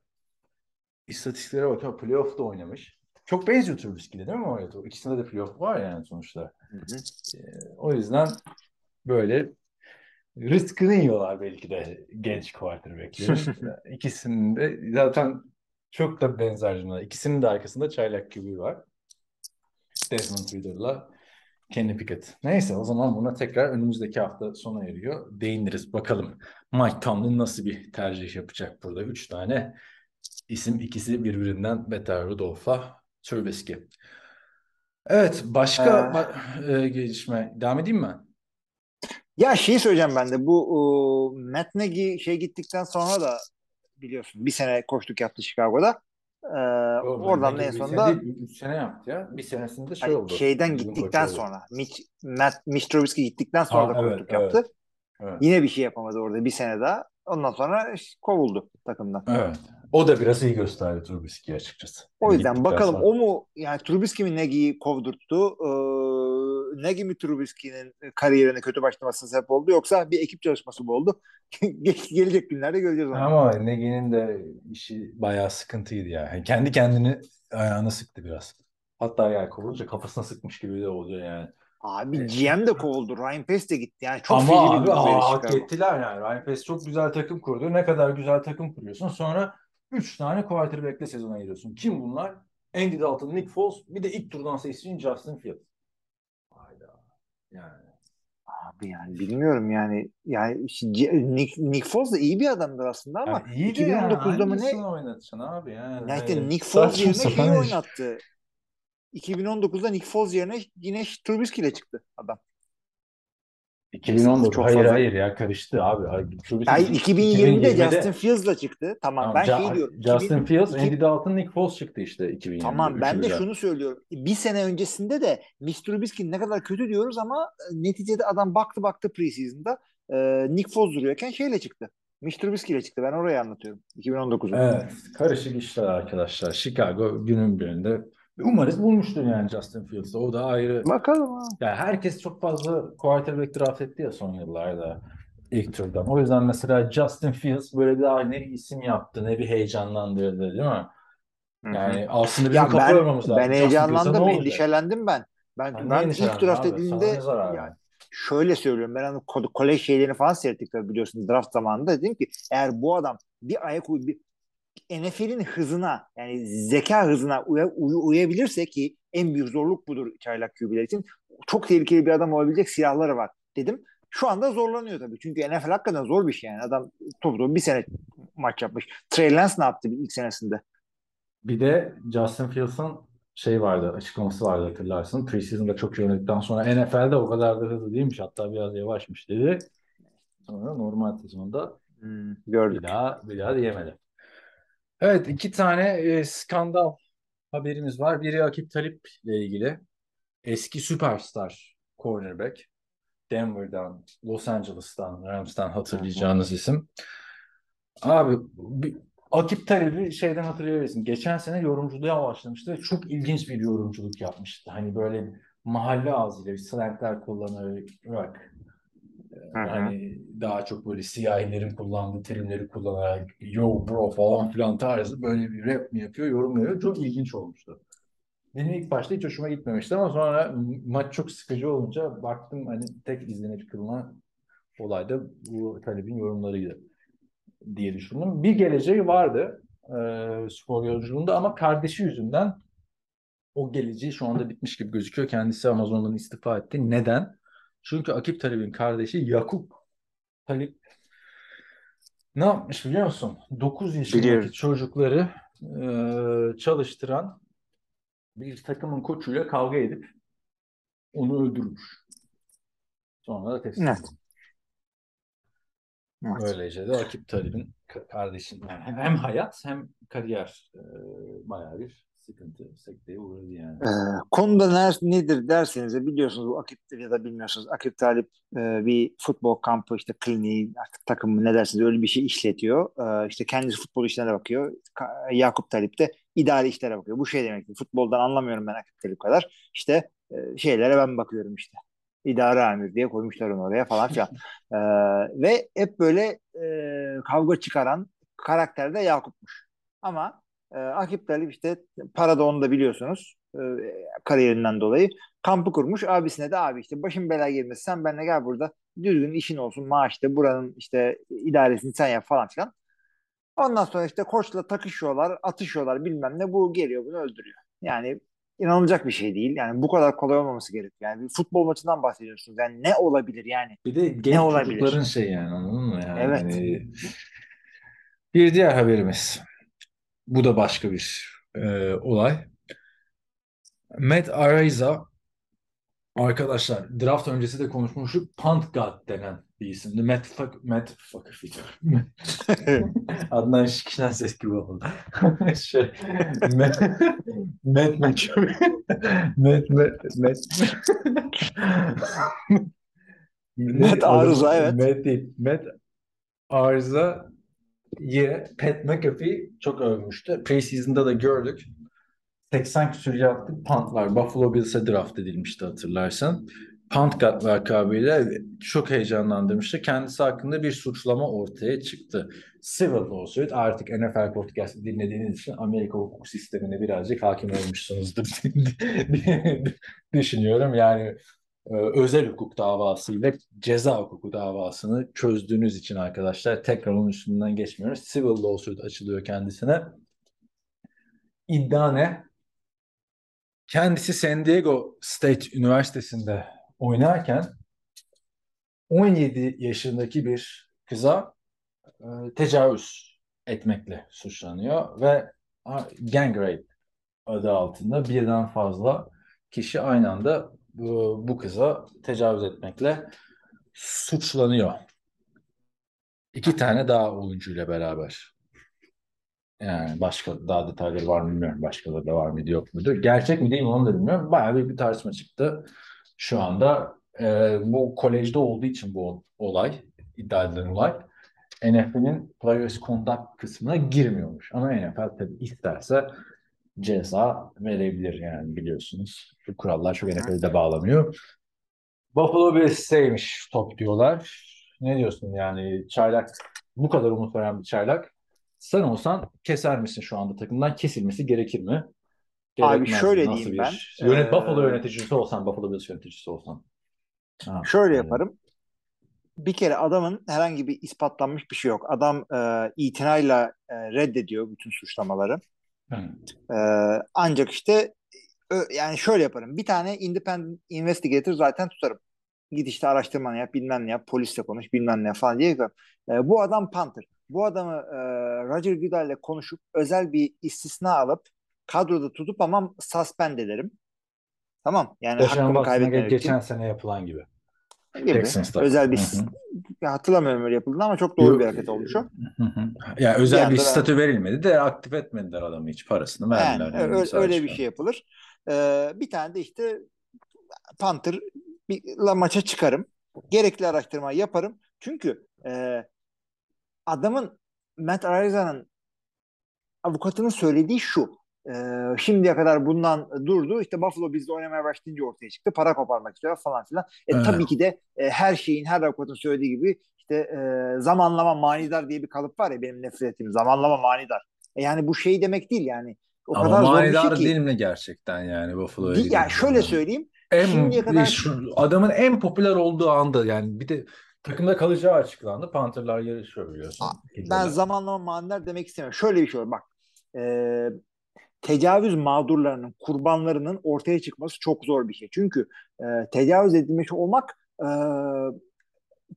İstatistiklere bakıyor. Playoff'ta oynamış. Çok benziyor Trubisky'de değil mi Mariota? İkisinde de playoff var yani sonuçta. Ee, o yüzden böyle rızkını yiyorlar belki de genç quarterback'lerin. İkisinin de zaten çok da benzer cümle. İkisinin de arkasında çaylak gibi var. Desmond Ridder'la Kenny Pickett. Neyse o zaman buna tekrar önümüzdeki hafta sona eriyor. Değiniriz bakalım. Mike Tomlin nasıl bir tercih yapacak burada? Üç tane isim ikisi birbirinden beter Rudolph'la Trubisky. Evet başka Ee, ba- e, gelişme. Devam edeyim mi? Ya şeyi söyleyeceğim ben de bu o, Matt Nagy şey gittikten sonra da biliyorsun bir sene koştuk yaptı Chicago'da. Ee, oradan da en sonunda 3 sene yaptı ya. Bir senesinde şey hani oldu. şeyden gittikten sonra Mitch, Matt, Mitch Trubisky gittikten sonra Ha, da evet, koştuk evet. yaptı. Evet. Yine bir şey yapamadı orada bir sene daha. Ondan sonra kovuldu takımdan. Evet. O da biraz iyi gösterdi Trubisky açıkçası. O yüzden Gittikten bakalım sonra. o mu yani Trubisky mi Nagy'yi kovdurttu? Ee, Nagy mi Trubisky'nin kariyerine kötü başlamasına sebep oldu yoksa bir ekip çalışması mı oldu? Ge- Gelecek günlerde göreceğiz onu. Ama Negi'nin de işi bayağı sıkıntıydı ya. Yani kendi kendini ayağına sıktı biraz. Hatta yani kovulunca kafasına sıkmış gibi de oluyor yani. Abi Evet. GM de kovuldu. Ryan Pace de gitti. Yani çok Ama abi aa, hak ettiler yani. Ryan Pace çok güzel takım kurdu. Ne kadar güzel takım kuruyorsun. Sonra 3 tane quarterback'le sezona giriyorsun. Kim bunlar? Andy Dalton, Nick Foles, bir de ilk turdan seçtiğin Justin Fields. Hayda. Yani. Abi yani bilmiyorum yani yani Nick, Nick Foles da iyi bir adamdır aslında ama Yani iyi de yani. 2019'da mı ne? Oynatacaksın abi yani? Yani işte Nick Foles yerine şeyi oynattı. 2019'da Nick Foles yerine yine Trubisky ile çıktı adam. 2019. Çok hayır fazla. hayır ya karıştı abi. Trubisky Yani 2020'de 2020'de Justin Fields'la çıktı. Tamam, Tamam, ben Ja- şey diyorum. Justin 2000 Fields, Andy Dalton, Nick Foles çıktı işte 2020'de. Tamam ben de şunu söylüyorum. Bir sene öncesinde de Mitch Trubisky ne kadar kötü diyoruz ama e, neticede adam baktı baktı preseason'da e, Nick Foles duruyorken şeyle çıktı. Mitch Trubisky ile çıktı. Ben orayı anlatıyorum. 2019'u. Evet, karışık işler arkadaşlar. Chicago günün birinde umarız bulmuştur yani Justin Fields'ı. O da ayrı. Bakalım ha. Yani herkes çok fazla quarterback draft etti ya son yıllarda ilk turdan. O yüzden mesela Justin Fields böyle daha ne bir isim yaptı, ne bir heyecanlandırdı değil mi? Yani aslında bizim Ya kafa ben lazım. ben heyecanlandım, endişelendim ben. Ben Yani ben ilk draft edildiğinde ne zarar ya var? şöyle söylüyorum. Ben hani ko- kolej şeylerini falan seyrettik tabii biliyorsun draft zamanında dedim ki eğer bu adam bir ayak uy bir NFL'in hızına yani zeka hızına uya- uy- uyabilirse ki en büyük zorluk budur çaylak QB'ler için. Çok tehlikeli bir adam olabilecek silahları var dedim. Şu anda zorlanıyor tabii. Çünkü NFL hakikaten zor bir şey yani. Adam top top bir sene maç yapmış. Trey Lance ne yaptı ilk senesinde? Bir de Justin Fields'ın şey vardı, açıklaması vardı hatırlarsın. Preseason'da çok iyi oynadıktan sonra NFL'de o kadar da hızlı değilmiş. Hatta biraz yavaşmış dedi. Sonra normal sezonda Hmm, bir gördük. daha bir daha diyemedi. Evet iki tane e, skandal haberimiz var. Biri Akip Talip ile ilgili. Eski süperstar cornerback. Denver'dan, Los Angeles'tan, Rams'tan hatırlayacağınız isim. Abi bir- Akip Talib'i şeyden hatırlayabilirsin. Geçen sene yorumculuğa başlamıştı ve çok ilginç bir yorumculuk yapmıştı. Hani böyle mahalle ağzıyla bir slangler kullanarak Hı hı. hani daha çok böyle siyahilerin kullandığı terimleri kullanarak yo bro falan filan tarzı böyle bir rap mi yapıyor, yorum mu yapıyor. Çok ilginç olmuştu. Benim ilk başta hiç hoşuma gitmemişti ama sonra maç çok sıkıcı olunca baktım hani tek izlenip kılınan olay da bu Talib'in yorumlarıydı diye düşündüm. Bir geleceği vardı e, spor yolculuğunda ama kardeşi yüzünden o geleceği şu anda bitmiş gibi gözüküyor. Kendisi Amazon'dan istifa etti. Neden? Çünkü Akip Talib'in kardeşi Yakup Talip ne yapmış biliyor musun? 9 yaşındaki Biliyorum. çocukları e, çalıştıran bir takımın koçuyla kavga edip onu öldürmüş. Sonra da teslim Evet. Evet. Böylece de Akip Talib'in ka- kardeşinden hem hem hayat hem kariyer e, bayağı bir sıkıntı, sekteye uğradı yani. Ee, konuda ner, nedir derseniz de biliyorsunuz bu Akip ya da bilmiyorsunuz Akip Talip e, bir futbol kampı işte kliniği artık takımı ne dersiniz öyle bir şey işletiyor. Ee, işte kendisi futbol işlerine bakıyor. Ka- Yakup Talip de idari işlere bakıyor. Bu şey demek ki futboldan anlamıyorum ben Akip Talip kadar. İşte e, şeylere ben bakıyorum işte. İdare amir diye koymuşlar onu oraya falan filan. Ee, ve hep böyle e, kavga çıkaran karakter de Yakup'muş. Ama e, Akip Talip işte para da onu da biliyorsunuz e, kariyerinden dolayı kampı kurmuş. Abisine de abi işte başım belaya girmesin sen benimle gel burada düzgün işin olsun maaşta buranın işte idaresini sen yap falan filan. Ondan sonra işte koçla takışıyorlar, atışıyorlar bilmem ne. Bu geliyor bunu öldürüyor. Yani inanılacak bir şey değil. Yani bu kadar kolay olmaması gerekiyor. Yani bir futbol maçından bahsediyorsunuz. Yani ne olabilir yani? Bir de genç olabilir? çocukların şey yani anladın mı? Yani Evet. bir diğer haberimiz. Bu da başka bir e, olay. Matt Araiza arkadaşlar draft öncesi de konuşmuştuk. Punt God denen bir isimdi. Matt Fuck, Matt Fucker Adnan Şikişen ses gibi oldu. şey, Matt Matt Matt Matt Matt Matt Matt Arıza, evet. Matt değil. Matt Arıza Pat McAfee çok övmüştü. Preseason'da da gördük. 80 küsur yardlık punt. Buffalo Bills'e draft edilmişti hatırlarsan. Punt God lakabıyla çok heyecanlandırmıştı. Kendisi hakkında bir suçlama ortaya çıktı. Civil lawsuit artık NFL podcast dinlediğiniz için Amerika hukuk sistemine birazcık hakim olmuşsunuzdur düşünüyorum. Yani özel hukuk davası ile ceza hukuku davasını çözdüğünüz için arkadaşlar tekrar onun üstünden geçmiyoruz. Civil lawsuit açılıyor kendisine. İddia ne? Kendisi San Diego State Üniversitesi'nde oynarken 17 yaşındaki bir kıza e, tecavüz etmekle suçlanıyor ve gang rape adı altında birden fazla kişi aynı anda bu, kıza tecavüz etmekle suçlanıyor. İki tane daha oyuncuyla beraber. Yani başka daha detayları var mı bilmiyorum. Başkaları da var mıydı yok muydu? Gerçek mi değil mi onu da bilmiyorum. Bayağı büyük bir tartışma çıktı. Şu anda e, bu kolejde olduğu için bu olay, iddia edilen olay NFL'in Players Conduct kısmına girmiyormuş. Ama NFL tabii isterse ceza verebilir yani biliyorsunuz. Bu kurallar çok NFL'de bağlamıyor. Buffalo Bills'teymiş top diyorlar. Ne diyorsun yani çaylak bu kadar umut veren bir çaylak. Sen olsan keser misin şu anda takımdan? Kesilmesi gerekir mi? Abi Gerekmez mi? şöyle Nasıl diyeyim bir- ben. Yönet Ee, Buffalo yöneticisi olsan, Buffalo Bills yöneticisi olsan. Ha, Şöyle yani. yaparım. Bir kere adamın herhangi bir ispatlanmış bir şey yok. Adam e, itinayla e, reddediyor bütün suçlamaları. Hı. E, ancak işte yani şöyle yaparım. Bir tane independent investigator zaten tutarım. Git işte araştırmanı yap, bilmem ne yap, polisle konuş, bilmem ne falan diye yaparım. E, bu adam Panther. Bu adamı e, Roger Goodell'le konuşup özel bir istisna alıp kadroda tutup ama suspend ederim. Tamam. Yani Yaşanan hakkımı kaybetmemek için. geçen sene yapılan gibi. Gibi. Özel bir Hı hı. ya hatırlamıyorum öyle yapıldığını ama çok doğru Yok, bir hareket olmuş o. Ya özel Bir bir statü verilmedi de aktif etmediler adamı hiç parasını verdiler. yani ö- sadece. öyle bir şey yapılır. Ee, bir tane de işte Panther bir la maça çıkarım. Gerekli araştırma yaparım. Çünkü e, adamın Matt Ariza'nın avukatının söylediği şu. E, şimdiye kadar bundan durdu. İşte Buffalo bizde oynamaya başlayınca ortaya çıktı. Para koparmak istiyor falan filan. E, Evet. Tabii ki de e, her şeyin, her avukatın söylediği gibi işte e, zamanlama manidar diye bir kalıp var ya benim nefret ettiğim. Zamanlama manidar. E, yani bu şey demek değil yani. O Ama kadar bir manidar şey ki. değil mi gerçekten yani Buffalo'ya Değil- yani şöyle söyleyeyim. En, şimdiye kadar- şu, adamın en popüler olduğu anda yani bir de takımda kalacağı açıklandı. Panther'lar yarışıyor biliyorsun. Ben zamanlama manidar demek istemiyorum. Şöyle bir şey var bak. E, tecavüz mağdurlarının, kurbanlarının ortaya çıkması çok zor bir şey. Çünkü e, tecavüz edilmiş olmak e,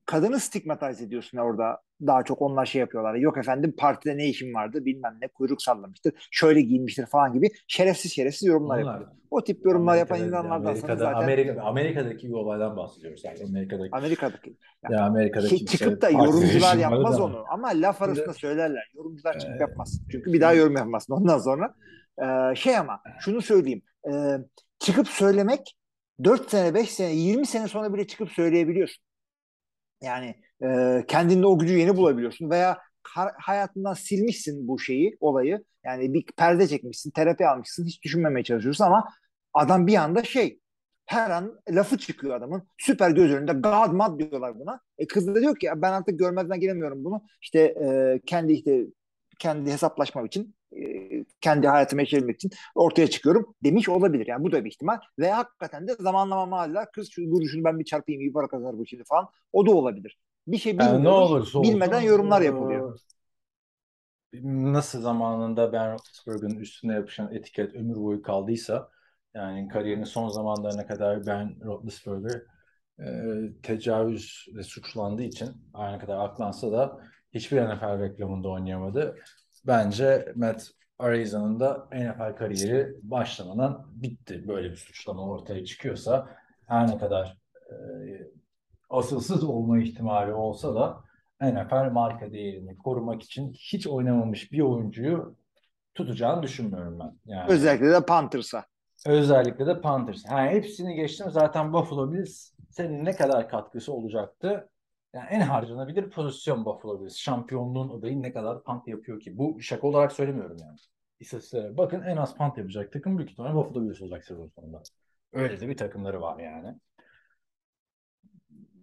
kadını stigmatize ediyorsun orada. Daha çok onlar şey yapıyorlar. Yok efendim partide ne işim vardı bilmem ne kuyruk sallamıştır. Şöyle giyinmiştir falan gibi şerefsiz şerefsiz yorumlar yapıyor. O tip yorumlar yapan Amerika'da- insanlardan sonra Amerika'da, zaten Amerika, Amerika'daki bir olaydan bahsediyoruz. Yani Amerika'daki, Amerika'daki ya Amerika'daki şey, kimse çıkıp da yorumcular yapmaz onu. Ama laf arasında söylerler. Yorumcular çıkıp Ee, yapmaz. Çünkü bir daha yorum yapmazsın ondan sonra. Ee, şey ama şunu söyleyeyim. Ee, çıkıp söylemek 4 sene, 5 sene, 20 sene sonra bile çıkıp söyleyebiliyorsun. Yani e, kendinde o gücü yeni bulabiliyorsun veya ha- hayatından silmişsin bu şeyi, olayı. Yani bir perde çekmişsin, terapi almışsın, hiç düşünmemeye çalışıyorsun ama adam bir anda şey her an lafı çıkıyor adamın. Süper göz önünde God mad diyorlar buna. E kız da diyor ki "Ya ben artık görmezden gelemiyorum bunu. İşte e, kendi işte kendi hesaplaşmam için e, kendi hayatımı yaşayabilmek için ortaya çıkıyorum demiş olabilir. Yani bu da bir ihtimal. Ve hakikaten de zamanlama mahalleler kız şu duruşunu ben bir çarpayım iyi para kazanır bu şimdi falan. O da olabilir. Bir şey Yani bilmiyoruz. ne olursa olsun, bilmeden yorumlar yapılıyor. Nasıl zamanında Ben Roethlisberger'ın üstüne yapışan etiket ömür boyu kaldıysa yani kariyerinin son zamanlarına kadar Ben Roethlisberger e, tecavüzle suçlandığı için aynı kadar aklansa da hiçbir NFL reklamında oynayamadı. Bence Matt Ariza'nın da NFL kariyeri başlamadan bitti. Böyle bir suçlama ortaya çıkıyorsa her ne kadar e, asılsız olma ihtimali olsa da NFL marka değerini korumak için hiç oynamamış bir oyuncuyu tutacağını düşünmüyorum ben. Yani Özellikle de Panthers'a. özellikle de Panthers. Ha, hepsini geçtim zaten Buffalo Bills senin ne kadar katkısı olacaktı? Yani en harcanabilir pozisyon Buffalo Bills. Şampiyonluğun adayı ne kadar punt yapıyor ki? Bu şaka olarak söylemiyorum yani. İstatistiklere bakın en az punt yapacak takım büyük ihtimalle Buffalo Bills olacak sezon sonunda. Öyle de bir takımları var yani.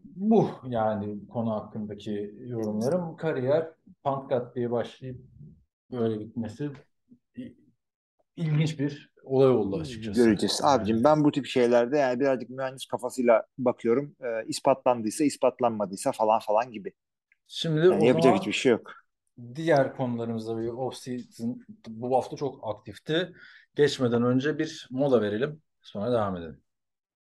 Bu yani konu hakkındaki yorumlarım. Kariyer Pantgat diye başlayıp böyle bitmesi i- ilginç bir olay oldu açıkçası. Göreceğiz. Abicim ben bu tip şeylerde yani birazcık mühendis kafasıyla bakıyorum. Ee, ispatlandıysa ispatlanmadıysa falan falan gibi. Şimdi Yani o yapacak zaman hiçbir şey yok. diğer konularımızda bir off-season bu hafta çok aktifti. Geçmeden önce bir mola verelim. Sonra devam edelim.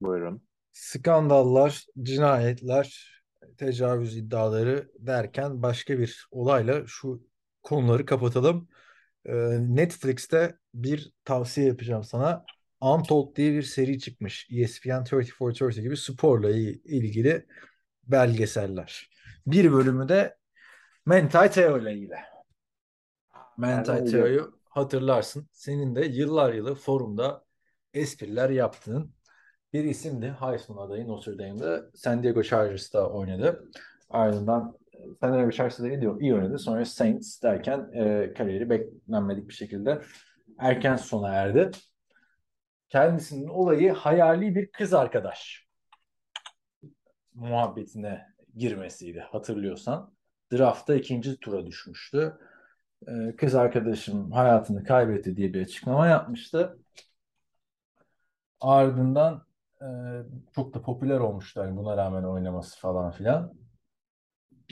Buyurun. skandallar, cinayetler, tecavüz iddiaları derken başka bir olayla şu konuları kapatalım. Ee, Netflix'te bir tavsiye yapacağım sana. Untold diye bir seri çıkmış. ESPN 34-30 gibi sporla il- ilgili belgeseller. Bir bölümü de Mental Teo ile ilgili. Nereden Teo'yu hatırlarsın. Senin de yıllar yılı forumda espriler yaptığın Bir isimdi. Heisman adayı Notre Dame'de. San Diego Chargers'ta oynadı. Ardından e, San Diego Chargers'ta iyi, iyi oynadı. Sonra Saints derken e, kariyeri beklenmedik bir şekilde erken sona erdi. Kendisinin olayı hayali bir kız arkadaş muhabbetine girmesiydi hatırlıyorsan. Draft'ta ikinci tura düşmüştü. E, kız arkadaşım hayatını kaybetti diye bir açıklama yapmıştı. Ardından e, çok da popüler olmuştu hani buna rağmen oynaması falan filan.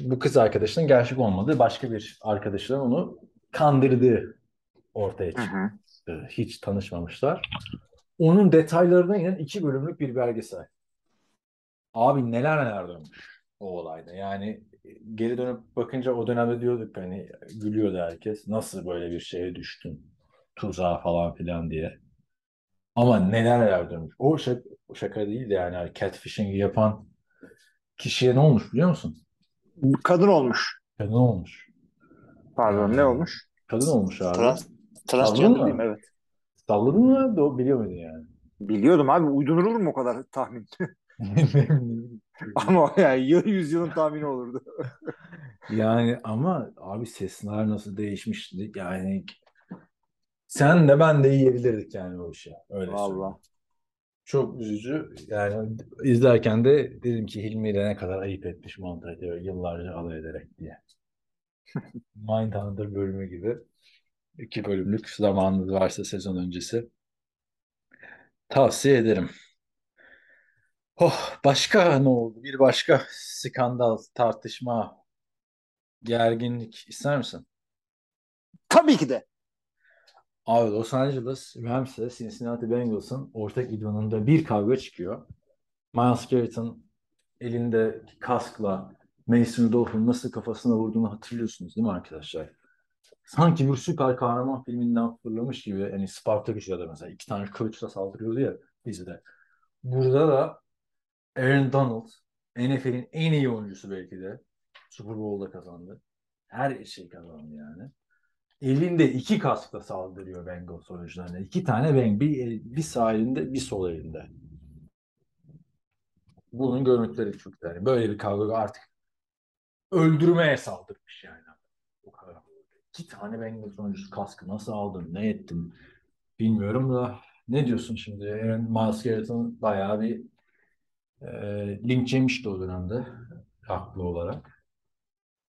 Bu kız arkadaşının gerçek olmadığı başka bir arkadaşının onu kandırdığı ortaya çıktı. Hiç tanışmamışlar. Onun detaylarına inen iki bölümlük bir belgesel. Abi neler neler dönmüş o olayda. Yani geri dönüp bakınca o dönemde diyorduk hani gülüyordu herkes. Nasıl böyle bir şeye düştün? Tuzağa falan filan diye. Ama neler neler dönmüş. O şaka, şaka değildi yani. Hani Catfishing yapan kişiye ne olmuş biliyor musun? Kadın olmuş. Kadın olmuş. Pardon ne olmuş? Kadın olmuş abi. Trans, transgender mı? Evet. Salladın mı? Do biliyor muydun yani? Biliyordum abi uydurulur mu o kadar tahmin? Ama yani yıl yüzyılın tahmini olurdu. Yani ama abi sesler nasıl değişmişti yani Sen de ben de yiyebilirdik yani o işi. Öyle söyleyeyim. Çok üzücü. Yani izlerken de dedim ki Hilmi de ne kadar ayıp etmiş montajı yıllarca alay ederek diye. Mindhunter bölümü gibi. iki bölümlük zamanınız varsa sezon öncesi. Tavsiye ederim. Oh, başka ne oldu? Bir başka skandal, tartışma, gerginlik ister misin? Tabii ki de. Abi Los Angeles Rams'le Cincinnati Bengals'ın ortak idmanında bir kavga çıkıyor. Miles Garrett'ın elinde kaskla Mason Rudolph'un nasıl kafasına vurduğunu hatırlıyorsunuz değil mi arkadaşlar? Sanki bir süper kahraman filminden fırlamış gibi hani Spartacus'da da mesela iki tane kılıçla saldırıyordu ya dizide. Burada da Aaron Donald NFL'in en iyi oyuncusu belki de Super Bowl'da kazandı. Her şey kazandı yani. Elinde iki kaskla saldırıyor Bengals oyuncularına. İki tane Beng. Bir, bir sağ elinde bir sol elinde. Bunun görüntüleri çok yani. Böyle bir kavga artık öldürmeye saldırmış yani. O kadar. İki tane Bengals oyuncusu kaskı nasıl aldın, ne ettin bilmiyorum da ne diyorsun şimdi? Aaron Miles Garrett'ın bayağı bir e, linç yemişti o dönemde haklı olarak.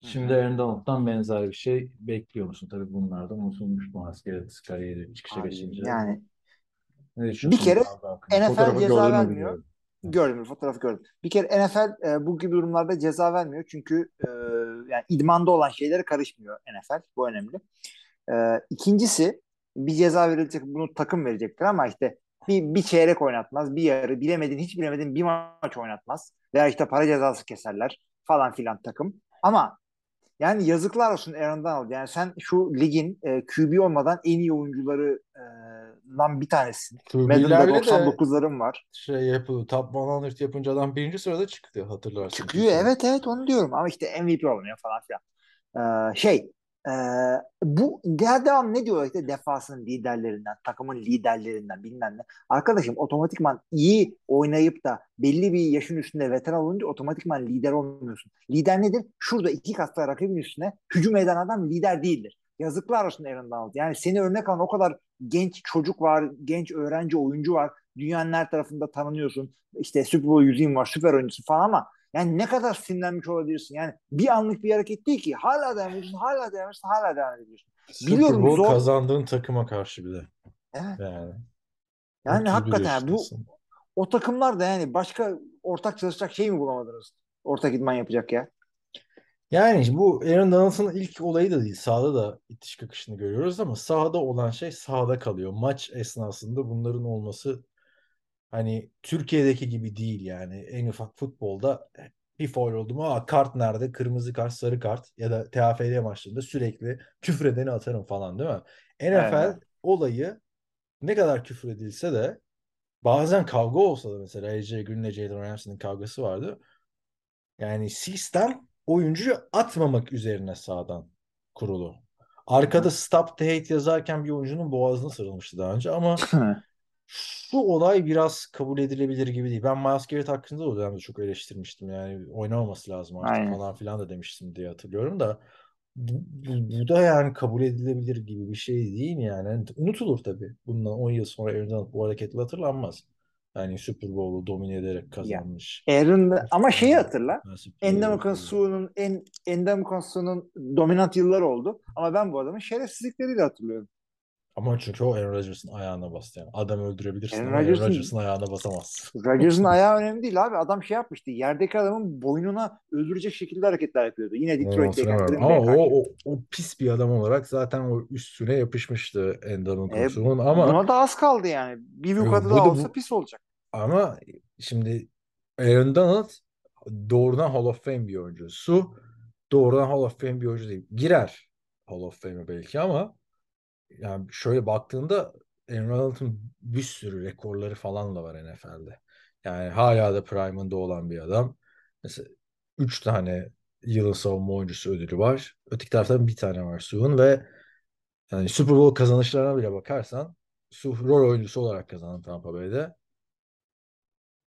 Şimdi Aaron Donald'dan benzer bir şey bekliyor musun? Tabii bunlardan unutulmuş Garrett kariyeri çıkışa Abi, geçince. yani Ne bir kere? NFL Fotoğrafı ceza vermiyor. Gördüm, fotoğrafı gördüm. Bir kere NFL e, bu gibi durumlarda ceza vermiyor çünkü e, yani idmanda olan şeylere karışmıyor NFL. Bu önemli. E, ikincisi bir ceza verilecek, bunu takım verecektir ama işte bir, bir çeyrek oynatmaz, bir yarı bilemedin, hiç bilemedin bir maç oynatmaz veya işte para cezası keserler falan filan takım. Ama yani yazıklar olsun Aaron Donald. Yani sen şu ligin e, QB olmadan en iyi oyuncularından bir tanesin. Madden'da de 99'ların var. şey yapıldı. Top 100 yapınca adam birinci sırada çıktı hatırlarsın. Çıkıyor evet evet onu diyorum ama işte MVP olmuyor falan filan. Ee, şey e, bu diğer devam ne diyorlar işte defasının liderlerinden, takımın liderlerinden bilmem ne. Arkadaşım otomatikman iyi oynayıp da belli bir yaşın üstünde veteran olunca otomatikman lider olmuyorsun. Lider nedir? Şurada iki katlı rakibin üstüne hücum eden adam lider değildir. Yazıklar olsun Aaron Donald. Yani seni örnek alan o kadar genç çocuk var, genç öğrenci oyuncu var. Dünyanın her tarafında tanınıyorsun. İşte Super Bowl yüzüğün var, süper oyuncusun falan ama yani ne kadar sinirlenmiş olabilirsin. Yani bir anlık bir hareket değil ki. Hala devam ediyorsun, hala devam ediyorsun, hala devam ediyorsun. Super Biliyorum, Bowl zor. kazandığın takıma karşı bir de. Evet. Yani. Yani 31 hakikaten bu o takımlar da yani başka ortak çalışacak şey mi bulamadınız? Ortak idman yapacak ya. Yani bu Aaron Donalds'ın ilk olayı da değil. Sahada da itiş kakışını görüyoruz ama sahada olan şey sahada kalıyor. Maç esnasında bunların olması hani Türkiye'deki gibi değil yani. En ufak futbolda bir faul oldu mu Aa, kart nerede? Kırmızı kart, sarı kart ya da TFL maçlarında sürekli küfür edeni atarım falan değil mi? NFL Evet. olayı ne kadar küfür edilse de bazen kavga olsa da mesela AJ Green'le Jalen Ramsey'nin kavgası vardı. Yani sistem oyuncuyu atmamak üzerine sağdan kurulu. Arkada Stop the Hate yazarken bir oyuncunun boğazına sarılmıştı daha önce ama şu olay biraz kabul edilebilir gibi değil. Ben Miles Garrett hakkında da o dönemde çok eleştirmiştim. Yani oynamaması lazım artık Aynen. falan filan da demiştim diye hatırlıyorum da bu, bu, bu da yani kabul edilebilir gibi bir şey değil yani. Yani unutulur tabii. Bundan 10 yıl sonra Aaron bu hareketle hatırlanmaz. Yani Super Bowl'u domine ederek kazanmış. Aaron ama şeyi hatırla. Endemikan Su'nun en Endemikan Su'nun dominant yılları oldu. Ama ben bu adamın şerefsizlikleriyle hatırlıyorum. Ama çünkü o Aaron Rodgers'ın ayağına bastı yani. Adam öldürebilirsin Aaron ama Aaron Rodgers'ın- Rodgers'ın ayağına basamazsın. Rodgers'ın ayağı önemli değil abi. Adam şey yapmıştı. Yerdeki adamın boynuna öldürecek şekilde hareketler yapıyordu. Yine. Green Ama o, karşı. o, o pis bir adam olarak zaten o üstüne yapışmıştı Endam'ın E, kurşunun ama Buna da az kaldı yani. Bir vukuatı daha da olsa bu- pis olacak. ama şimdi Aaron Donald doğrudan Hall of Fame bir oyuncu. Su doğrudan Hall of Fame bir oyuncu değil. Girer Hall of Fame'e belki ama yani şöyle baktığında Aaron Donald'ın bir sürü rekorları falan da var NFL'de. Yani hala da prime'ında olan bir adam. Mesela 3 tane yılın savunma oyuncusu ödülü var. Öteki taraftan bir tane var Su'nun ve yani Super Bowl kazanışlarına bile bakarsan Su rol oyuncusu olarak kazanan Tampa Bay'de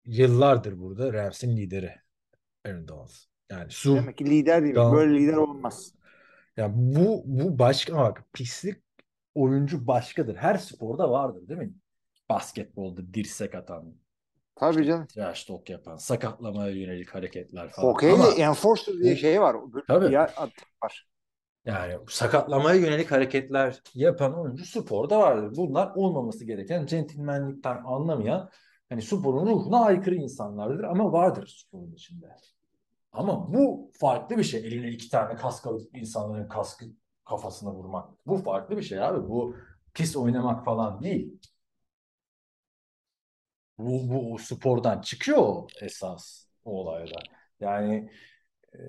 yıllardır burada Rams'in lideri Aaron Donald. Yani Su Demek ki lider değil. Tamam. Böyle lider olmaz. ya bu bu başka bak pislik oyuncu başkadır. Her sporda vardır değil mi? Basketbolda dirsek atan, Tabii canım. trash talk yapan, sakatlamaya yönelik hareketler falan. Hokeyde Ama enforcer diye şey var. Tabii. Ya, var. yani sakatlamaya yönelik hareketler yapan oyuncu sporda vardır. Bunlar olmaması gereken, centilmenlikten anlamayan, hani sporun ruhuna aykırı insanlardır ama vardır sporun içinde. Ama bu farklı bir şey. Eline iki tane kask alıp insanların kaskı kafasına vurmak. Bu farklı bir şey abi. Bu pis oynamak falan değil. Bu, bu spordan çıkıyor esas o olaylar. Yani e,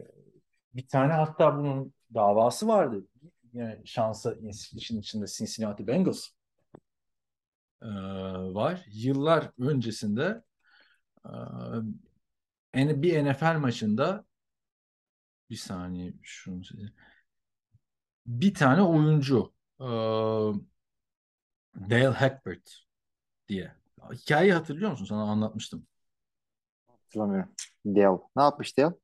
bir tane hatta bunun davası vardı. Yani şansa işin içinde Cincinnati Bengals e, var. Yıllar öncesinde e, bir NFL maçında bir saniye şunu size. Bir tane oyuncu e, Dale Hackbert diye. Hikayeyi hatırlıyor musun? Sana anlatmıştım. Hatırlamıyorum. Dale. Ne yapmış Dale?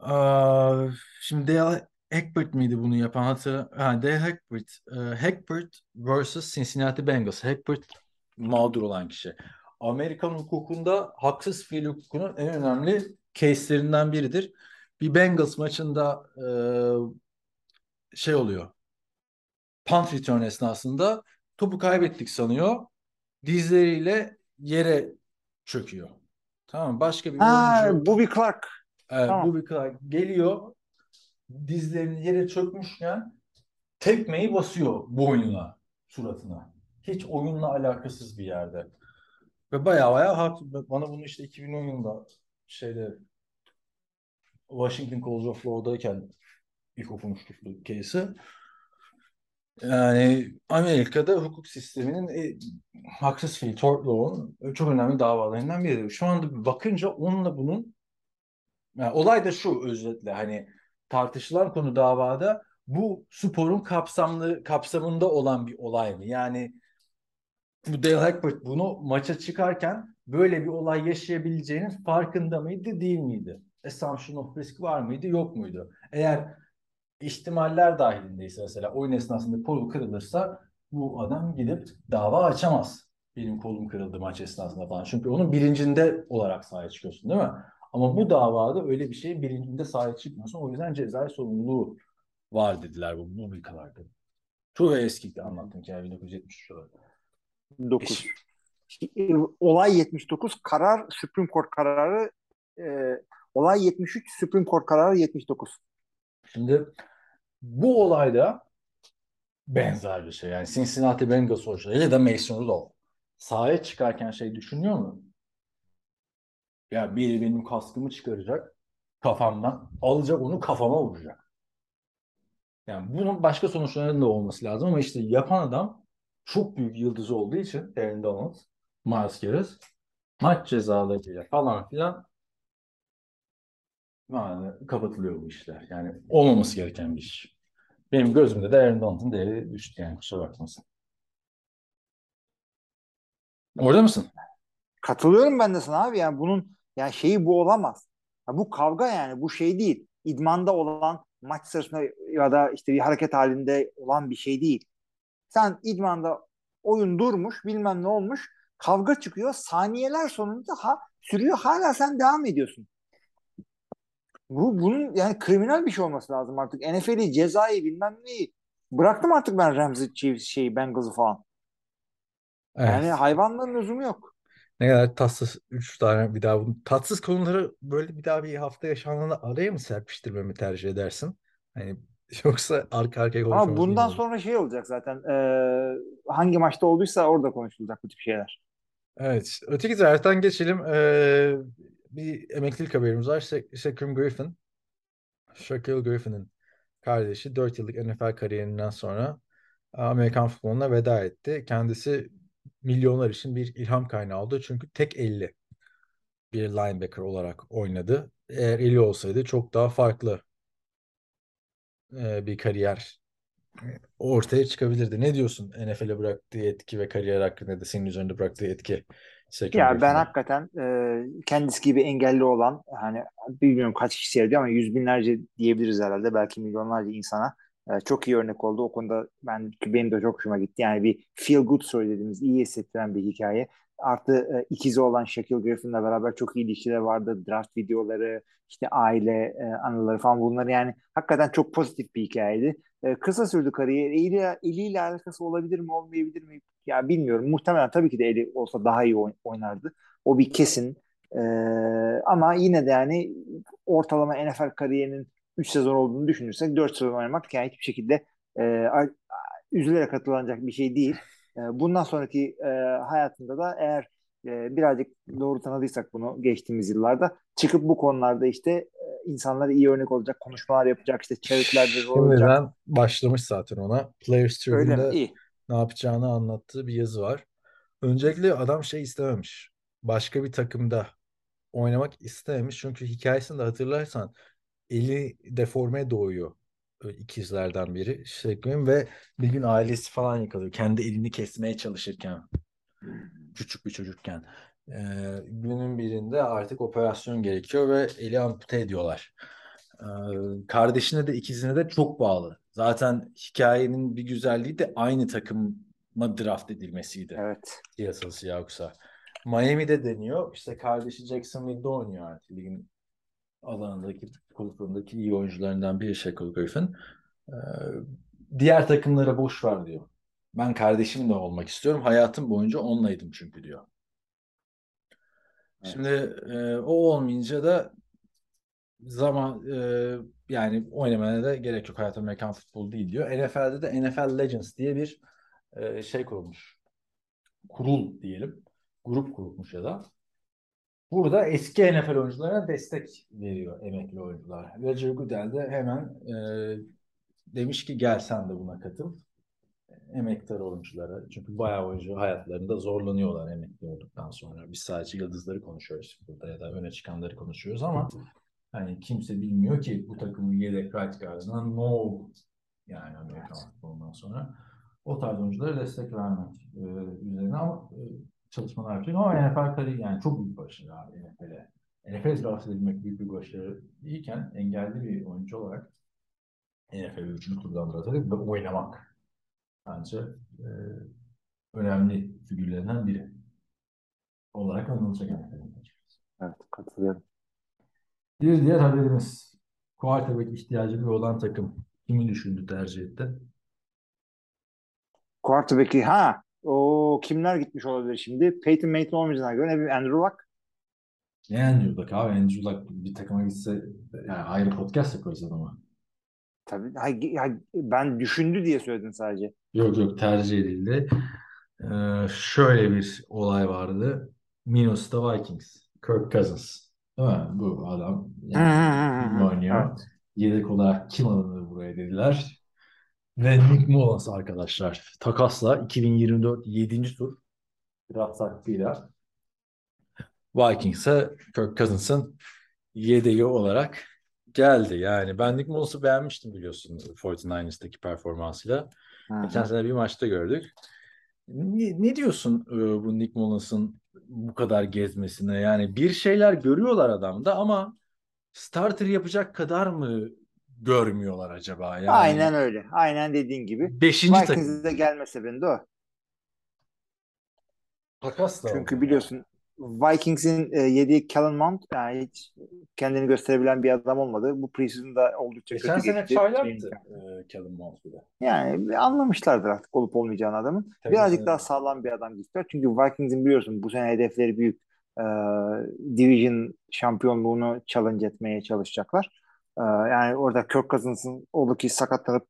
Aa, şimdi Dale Hackbert miydi bunu yapan? Hatırla ha, Dale Hackbert. E, Hackbert vs. Cincinnati Bengals. Hackbert mağdur olan kişi. Amerikan hukukunda haksız fiil hukukunun en önemli case'lerinden biridir. Bir Bengals maçında e, şey oluyor. Punt return esnasında topu kaybettik sanıyor. Dizleriyle yere çöküyor. Tamam Başka bir Ha, oyuncu Bobby Clark. Evet, Tamam. bu bir Clark geliyor dizlerini yere çökmüşken tekmeyi basıyor boynuna, suratına. Hiç oyunla alakasız bir yerde. Ve baya baya. Bana bunu işte 2010 yılında şeyde Washington College of Law'dayken ilk okumuştuk bu case'i. Yani Amerika'da hukuk sisteminin e, haksız fiil, tort law'un çok önemli davalarından biri. Şu anda bakınca onunla bunun yani olay da şu özetle hani tartışılan konu davada bu sporun kapsamlı kapsamında olan bir olay mı? Yani bu Dale Hackbert bunu maça çıkarken böyle bir olay yaşayabileceğinin farkında mıydı, değil miydi? Assumption of risk var mıydı, yok muydu? Eğer ihtimaller dahilindeyse mesela oyun esnasında kolu kırılırsa bu adam gidip dava açamaz. Benim kolum kırıldı maç esnasında falan. Çünkü onun bilincinde olarak sahaya çıkıyorsun değil mi? Ama bu davada öyle bir şey bilincinde sahaya çıkmıyorsun. O yüzden cezai sorumluluğu var dediler bu, ülkelerde. Çok eski anlattım ki 1973 olarak. 9. Olay 79, karar Supreme Court kararı olay 73, Supreme Court kararı 79. Şimdi bu olayda benzer bir şey. Yani Cincinnati Bengals sonuçları ya da Mason Rudolph sahaya çıkarken şey düşünüyor mu? Ya biri benim kaskımı çıkaracak kafamdan alacak onu kafama vuracak. Yani bunun başka sonuçlarının da olması lazım ama işte yapan adam çok büyük yıldız olduğu için Aaron Donald, Miles Garrett maç cezalarıyla falan filan yani kapatılıyor bu işler. Yani olmaması gereken bir iş. Benim gözümde de Aaron Donald'ın değeri düştü yani kusura bakmasın. Orada mısın? Katılıyorum ben de sana abi yani bunun yani şeyi bu olamaz. Ya bu kavga yani bu şey değil. İdmanda olan maç sırasında ya da işte bir hareket halinde olan bir şey değil. Sen idmanda oyun durmuş bilmem ne olmuş kavga çıkıyor saniyeler sonunda ha, sürüyor hala sen devam ediyorsun. Bu bunun yani kriminal bir şey olması lazım artık. NFL'i cezayı bilmem neyi. Bıraktım artık ben Ramsey Chiefs şeyi Bengals'ı falan. Evet. Yani hayvanların lüzumu yok. Ne kadar tatsız üç tane bir daha bunu tatsız konuları böyle bir daha bir hafta yaşandığında araya mı serpiştirmemi tercih edersin? Hani yoksa arka arkaya Ama konuşmamız iyi bundan sonra şey olacak zaten. Eee, hangi maçta olduysa orada konuşulacak bu tip şeyler. Evet. Öteki taraftan geçelim. Ee, bir emeklilik haberimiz var. Shaquem Griffin. Shaquille Griffin'in kardeşi 4 yıllık NFL kariyerinden sonra Amerikan futboluna veda etti. Kendisi milyonlar için bir ilham kaynağı oldu. Çünkü tek 50 bir linebacker olarak oynadı. Eğer 50 olsaydı çok daha farklı e, bir kariyer e, ortaya çıkabilirdi. Ne diyorsun NFL'e bıraktığı etki ve kariyer hakkında da senin üzerinde bıraktığı etki? Shaquem Ya ben hakikaten eee, kendisi gibi engelli olan hani bilmiyorum kaç kişi seyrediyor ama yüz binlerce diyebiliriz herhalde belki milyonlarca insana E, çok iyi örnek oldu. O konuda ben benim de çok hoşuma gitti. Yani bir feel good story dediğimiz iyi hissettiren bir hikaye. Artı e, ikizi olan Shaquille Griffin'le beraber çok iyi ilişkiler vardı. Draft videoları, işte aile e, anıları falan bunlar yani hakikaten çok pozitif bir hikayeydi. E, kısa sürdü kariyer. Eliyle, eliyle alakası olabilir mi olmayabilir mi? Ya bilmiyorum. Muhtemelen tabii ki de eli olsa daha iyi oynardı. O bir kesin. E, ama yine de yani ortalama NFL kariyerinin 3 sezon olduğunu düşünürsek 4 sezon oynamak yani hiçbir şekilde e, üzülerek hatırlanacak bir şey değil. E, bundan sonraki e, hayatında da eğer e, birazcık doğru tanıdıysak bunu geçtiğimiz yıllarda çıkıp bu konularda işte e, insanlara iyi örnek olacak konuşmalar yapacak işte charitlerde olacak. Şimdiden başlamış zaten ona. Players Tribune'de ne yapacağını anlattığı bir yazı var. Öncelikle adam şey istememiş. Başka bir takımda oynamak istememiş. Çünkü hikayesini de hatırlarsan eli deforme doğuyor ikizlerden biri Şeklin ve bir gün ailesi falan yıkılıyor. Kendi elini kesmeye çalışırken küçük bir çocukken. Ee, günün birinde artık operasyon gerekiyor ve eli ampute ediyorlar. Ee, kardeşine de ikizine de çok bağlı. Zaten hikayenin bir güzelliği de aynı takıma draft edilmesiydi. Evet. Piyasası yoksa. Miami'de deniyor. İşte kardeşi Jacksonville'de oynuyor artık ligin alanındaki kulüplerindeki iyi oyuncularından biri Shaquille Griffin. Ee, diğer takımlara boş ver diyor. Ben kardeşimle olmak istiyorum. Hayatım boyunca onlaydım çünkü diyor. Şimdi e, o olmayınca da zaman e, yani oynamaya da gerek yok. Hayat Amerikan futbolu değil diyor. NFL'de de NFL Legends diye bir e, şey kurulmuş. Kurul diyelim. Grup kurulmuş ya da. Burada eski NFL oyuncularına destek veriyor emekli oyuncular. Roger Goodell de hemen e, demiş ki gel sen de buna katıl. Emektar oyunculara. Çünkü bayağı oyuncu hayatlarında zorlanıyorlar emekli olduktan sonra. Biz sadece yıldızları konuşuyoruz burada ya da öne çıkanları konuşuyoruz ama hani kimse bilmiyor ki bu takımın yedek right guard'ına ne oldu yani Amerikan futbolundan sonra. O tarz oyunculara destek vermek e, üzerine ama e, çalışmalar yapacak ama NFL kariyer yani çok büyük başarı abi NFL'e. NFL draft edilmek büyük bir başarı iken engelli bir oyuncu olarak NFL 3. turdan draft edip ve oynamak bence e, önemli figürlerinden biri olarak anılacak NFL'in. Evet katılıyorum. Bir diğer haberimiz quarterback ihtiyacı bir olan takım kimi düşündü tercih etti? Quarterback'i ha o kimler gitmiş olabilir şimdi? Peyton Manning olmayacağına göre bir Andrew Luck. Ne Andrew Luck abi? Andrew Luck bir takıma gitse yani ayrı podcast yaparız adama. Tabii. Ha, ben düşündü diye söyledim sadece. Yok yok tercih edildi. Ee, şöyle bir olay vardı. Minnesota Vikings. Kirk Cousins. Değil mi? Bu adam yani oynuyor. Evet. Yedek olarak kim alınır buraya dediler. Ve Nick Mullins arkadaşlar. Takasla 2024 7. tur draft hakkıyla Vikings'e Kirk Cousins'ın yedeği olarak geldi. Yani ben Nick Mullins'ı beğenmiştim biliyorsun 49ers'taki performansıyla. Hı-hı. Geçen sene bir maçta gördük. Ne, ne diyorsun e, bu Nick Mullins'ın bu kadar gezmesine? Yani bir şeyler görüyorlar adamda ama starter yapacak kadar mı görmüyorlar acaba? Yani Aynen öyle. Aynen dediğin gibi. Beşinci Vikings'e takım. gelme sebebinde o. Takas da Çünkü biliyorsun Vikings'in e, yediği Kellen Mond yani hiç kendini gösterebilen bir adam olmadı. Bu preseason'da oldukça Geçen kötü sene çaylaktı e, Kellen Mond bile. Yani anlamışlardır artık olup olmayacağını adamın. Tabii Birazcık sene. daha sağlam bir adam istiyor. Çünkü Vikings'in biliyorsun bu sene hedefleri büyük. E, Division şampiyonluğunu challenge etmeye çalışacaklar. E, yani orada Kirk Cousins'ın oldu ki sakatlanıp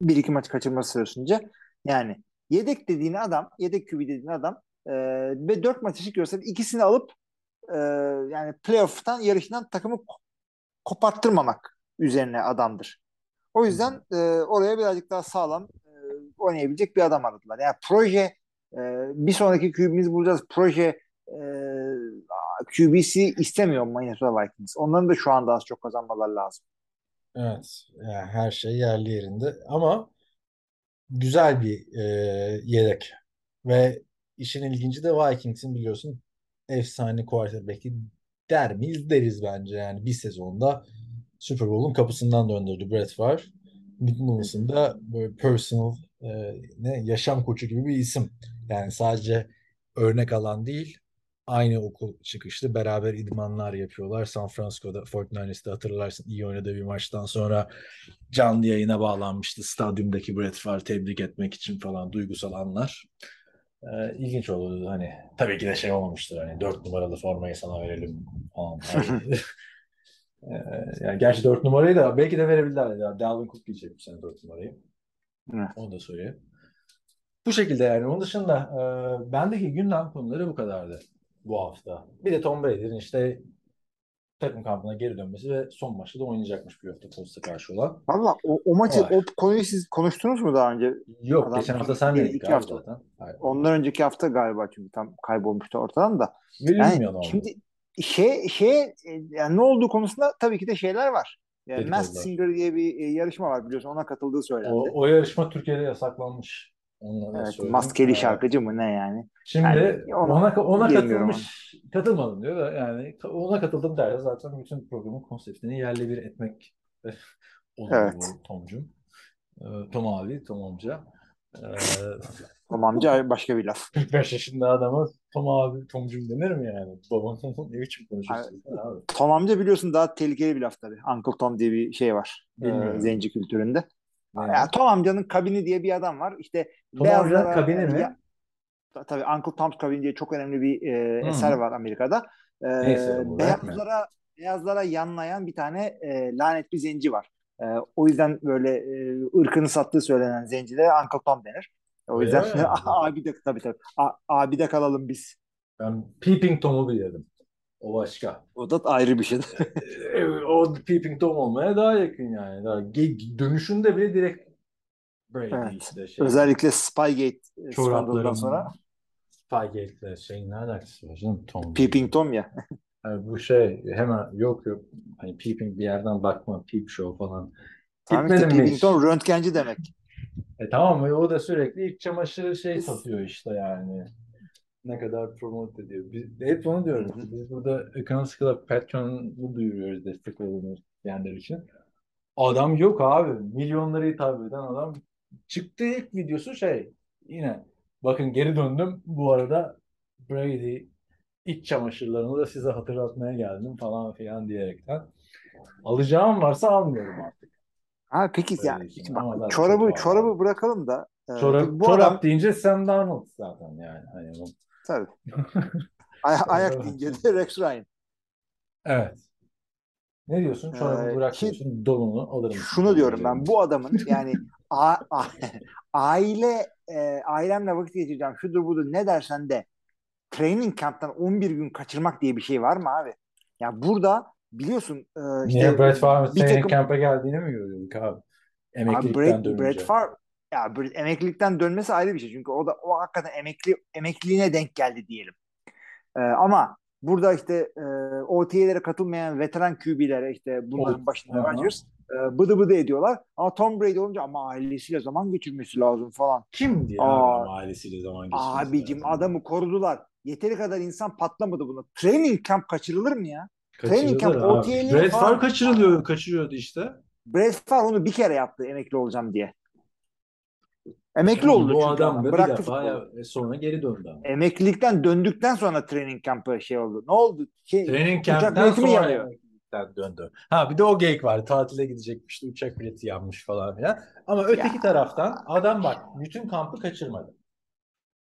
bir iki maç kaçırması süresince yani yedek dediğin adam, yedek QB dediğin adam e, ve dört maç eşlik görsen ikisini alıp e, yani playoff'tan yarışından takımı koparttırmamak üzerine adamdır. O yüzden e, oraya birazcık daha sağlam e, oynayabilecek bir adam aradılar. Yani proje e, bir sonraki QB'mizi bulacağız. Proje e, QB'si istemiyor Minnesota Vikings. Onların da şu anda az çok kazanmalar lazım. Evet. Yani her şey yerli yerinde ama güzel bir e, yedek ve işin ilginci de Vikings'in biliyorsun efsane quarterback'i der miyiz deriz bence yani bir sezonda Super Bowl'un kapısından döndürdü Brett Favre. Nick Mullens'ın da böyle personal e, ne yaşam koçu gibi bir isim. Yani sadece örnek alan değil, aynı okul çıkışlı beraber idmanlar yapıyorlar. San Francisco'da 49ers'te hatırlarsın iyi oynadığı bir maçtan sonra canlı yayına bağlanmıştı. Stadyumdaki Brett Favre tebrik etmek için falan duygusal anlar. Ee, ilginç olurdu hani. Tabii ki de şey olmamıştır hani dört numaralı formayı sana verelim falan. Ee, yani gerçi dört numarayı da belki de verebilirler. Ya. Dalvin Cook giyecek bu sene dört numarayı. Evet. Onu da söyleyeyim. Bu şekilde yani. Onun dışında e, bendeki gündem konuları bu kadardı bu hafta. Bir de Tom Brady'nin işte takım kampına geri dönmesi ve son maçta da oynayacakmış bir hafta Colts'a karşı olan. Valla o, o maçı, Var. o konuyu siz konuştunuz mu daha önce? Yok Adam geçen hafta sen dedik abi hafta. zaten. Hayır. Ondan önceki hafta galiba çünkü tam kaybolmuştu ortadan da. Bilmiyorum Yani onu. şimdi şey şey e, yani ne olduğu konusunda tabii ki de şeyler var. Yani. Masked Singer diye bir e, yarışma var biliyorsun. Ona katıldığı söylendi. O, o yarışma Türkiye'de yasaklanmış. Da evet, maskeli Ee, şarkıcı mı ne yani? Şimdi Yani ona- ona katılmış, katılmadım diyor da yani ona katıldım derse zaten bütün programın konseptini yerle bir etmek olur Evet. bu Tom'cum. Ee, Tom abi, Tom amca. Ee, Tom amca başka bir laf. 45 yaşında adama Tom abi, Tom'cum denir mi yani? Babam ne biçim konuşuyorsun abi? Tom amca biliyorsun daha tehlikeli bir laf tabii. Uncle Tom diye bir şey var. e, Bilmiyorum. zenci kültüründe. Yani, Ya, Tom amcanın kabini diye bir adam var. İşte Tom amcanın kabini mi? Ya- tabii Uncle Tom's Cabin diye çok önemli bir e, Hı. eser var Amerika'da. E, Neyse, beyazlara beyazlara yanlayan bir tane e, lanet bir zenci var. E, o yüzden böyle e, ırkını sattığı söylenen zencilere Uncle Tom denir. O yüzden mi? abi de tabii tabii. A, abi de kalalım biz. Ben Peeping Tom'u bilirdim. O başka. O da ayrı bir şey. Ee, o Peeping Tom olmaya daha yakın yani. Daha dönüşünde bile direkt Brady Evet. işte şey. Özellikle Spygate e, skandalından sonra Spygate'le şeyin ne alakası var canım Tom? Peeping Tom ya. Yani bu şey hemen yok yok hani peeping bir yerden bakma peep show falan. Tamam işte Peeping? Tom röntgenci demek. E tamam mı? O da sürekli iç çamaşırı şey satıyor işte yani. Ne kadar promote ediyor. Biz, hep onu hı. Biz burada Economics Club Patreon'u duyuruyoruz destek olunur diyenler için. Adam yok abi. Milyonları hitap eden adam. Çıktığı ilk videosu şey yine bakın geri döndüm. Bu arada Brady iç çamaşırlarını da size hatırlatmaya geldim falan filan diyerekten. Alacağım varsa almıyorum artık. Ha peki Böyle ya için. bak, çorabı var çorabı abi. bırakalım da e, Çorap, bu çorap adam deyince Sam Darnold zaten yani. Hani o- tabii Ay- ayak deyince de Rex Ryan. Evet. Ne diyorsun? Çorabı Ee, bırak ki-. Donunu alırım. Şunu diyorum ben bu adamın yani a- a- aile e, ailemle vakit geçireceğim şudur budur ne dersen de training camp'tan 11 gün kaçırmak diye bir şey var mı abi? Ya burada biliyorsun e, işte Niye Brett Favre'ın bir training takım camp'e geldiğini mi görüyorduk abi? Abi Emeklilikten Brett, dönünce. Brett Favre ya Brett- emeklilikten dönmesi ayrı bir şey. Çünkü o da o hakikaten emekli emekliliğine denk geldi diyelim. Ee, ama burada işte e, OTA'lere katılmayan veteran QB'lere işte bunların başında. Rodgers e, bıdı bıdı ediyorlar. Ama Tom Brady olunca ama ailesiyle zaman geçirmesi lazım falan. Kim diye Aa, ailesiyle zaman geçirmesi Abicim lazım. adamı korudular. Yeteri kadar insan patlamadı buna. Training camp kaçırılır mı ya? training camp, Brett falan- Favre kaçırılıyor, kaçırıyordu işte. Brett Favre onu bir kere yaptı emekli olacağım diye. Emekli Tamam, oldu bu çünkü adam adam. Bıraktı defa ya, sonra geri döndü ama. Emeklilikten döndükten sonra training kampı şey oldu. Ne oldu? Şey, Training mi sonra yanıyor? Emeklilikten döndü. Ha bir de o geyik var. Tatile gidecekmişti. Uçak bileti yanmış falan filan. Ama öteki taraftan adam bak bütün kampı kaçırmadı.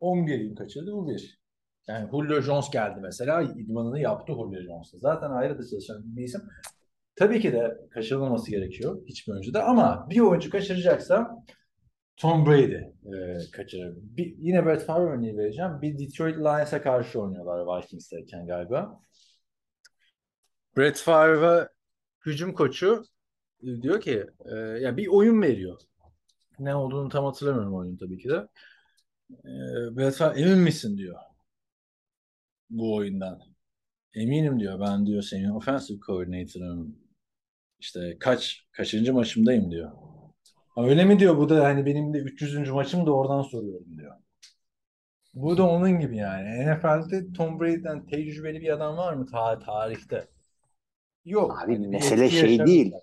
11 gün kaçırdı bu bir. Yani Julio Jones geldi mesela. idmanını yaptı Julio Jones'ta. Zaten ayrı da çalışan bir isim. Tabii ki de kaçırılmaması gerekiyor hiçbir oyuncuda ama bir oyuncu kaçıracaksa Tom Brady e, kaçırır. Bir, yine Brett Favre örneği vereceğim. Bir Detroit Lions'a karşı oynuyorlar Vikings'teyken galiba. Brett Favre'a hücum koçu e, diyor ki e, ya bir oyun veriyor. Ne olduğunu tam hatırlamıyorum oyunun tabii ki de. E, Brett Favre emin misin diyor bu oyundan. Eminim diyor ben diyor senin offensive coordinator'ım işte kaç kaçıncı maçımdayım diyor. "Ha, Öyle mi diyor bu da hani benim de 300. maçım da oradan soruyorum diyor. Bu da onun gibi yani. NFL'de Tom Brady'den tecrübeli bir adam var mı ta tarihte? Yok. Abi bir mesele şey değil.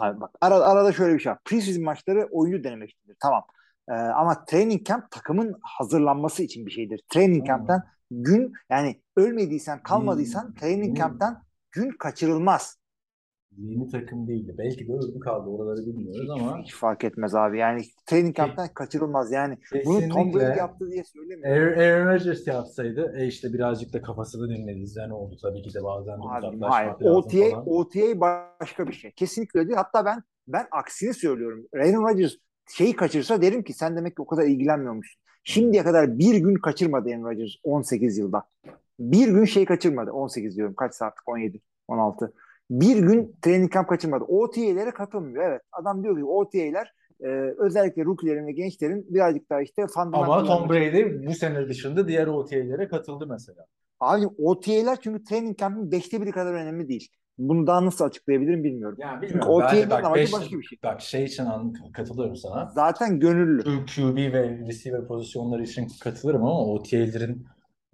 Abi bak arada, arada şöyle bir şey var. Preseason maçları oyuncu denemek içindir. Tamam. Ee, ama training camp takımın hazırlanması için bir şeydir. Training Hmm. camp'ten gün yani ölmediysen kalmadıysan Hmm. training Hmm. camp'ten gün kaçırılmaz. Yeni takım değildi. Belki de öldü kaldı. Oraları bilmiyoruz ama Hiç fark etmez abi. Yani training camp'ten kaçırılmaz. Yani bunu Tom kesinlikle Brady yaptı diye söylemiyorum. Aaron, Rodgers yapsaydı e işte birazcık da kafasını dinledi. Ne oldu tabii ki de bazen de uzaklaşmak hayır. lazım OTA, falan. OTA başka bir şey. Kesinlikle öyle değil. Hatta ben ben aksini söylüyorum. Aaron Rodgers şeyi kaçırsa derim ki sen demek ki o kadar ilgilenmiyormuşsun. Şimdiye kadar bir gün kaçırmadı Aaron Rodgers 18 yılda. Bir gün şey kaçırmadı. 18 diyorum. Kaç saatlik? 17, 16. Bir gün training camp kaçırmadı. OTA'lere katılmıyor. Evet. Adam diyor ki OTA'ler e, özellikle rookie'lerin ve gençlerin birazcık daha işte Ama fundamental'larını Tom Brady bu sene dışında diğer OTA'lere katıldı mesela. Abi OTA'ler çünkü training camp'in beşte biri kadar önemli değil. Bunu daha nasıl açıklayabilirim bilmiyorum. Yani bilmiyorum. Bak, amacı beş- başka bir şey. Bak şey için an- katılıyorum sana. Zaten gönüllü. QB ve receiver pozisyonları için katılırım ama OTA'lerin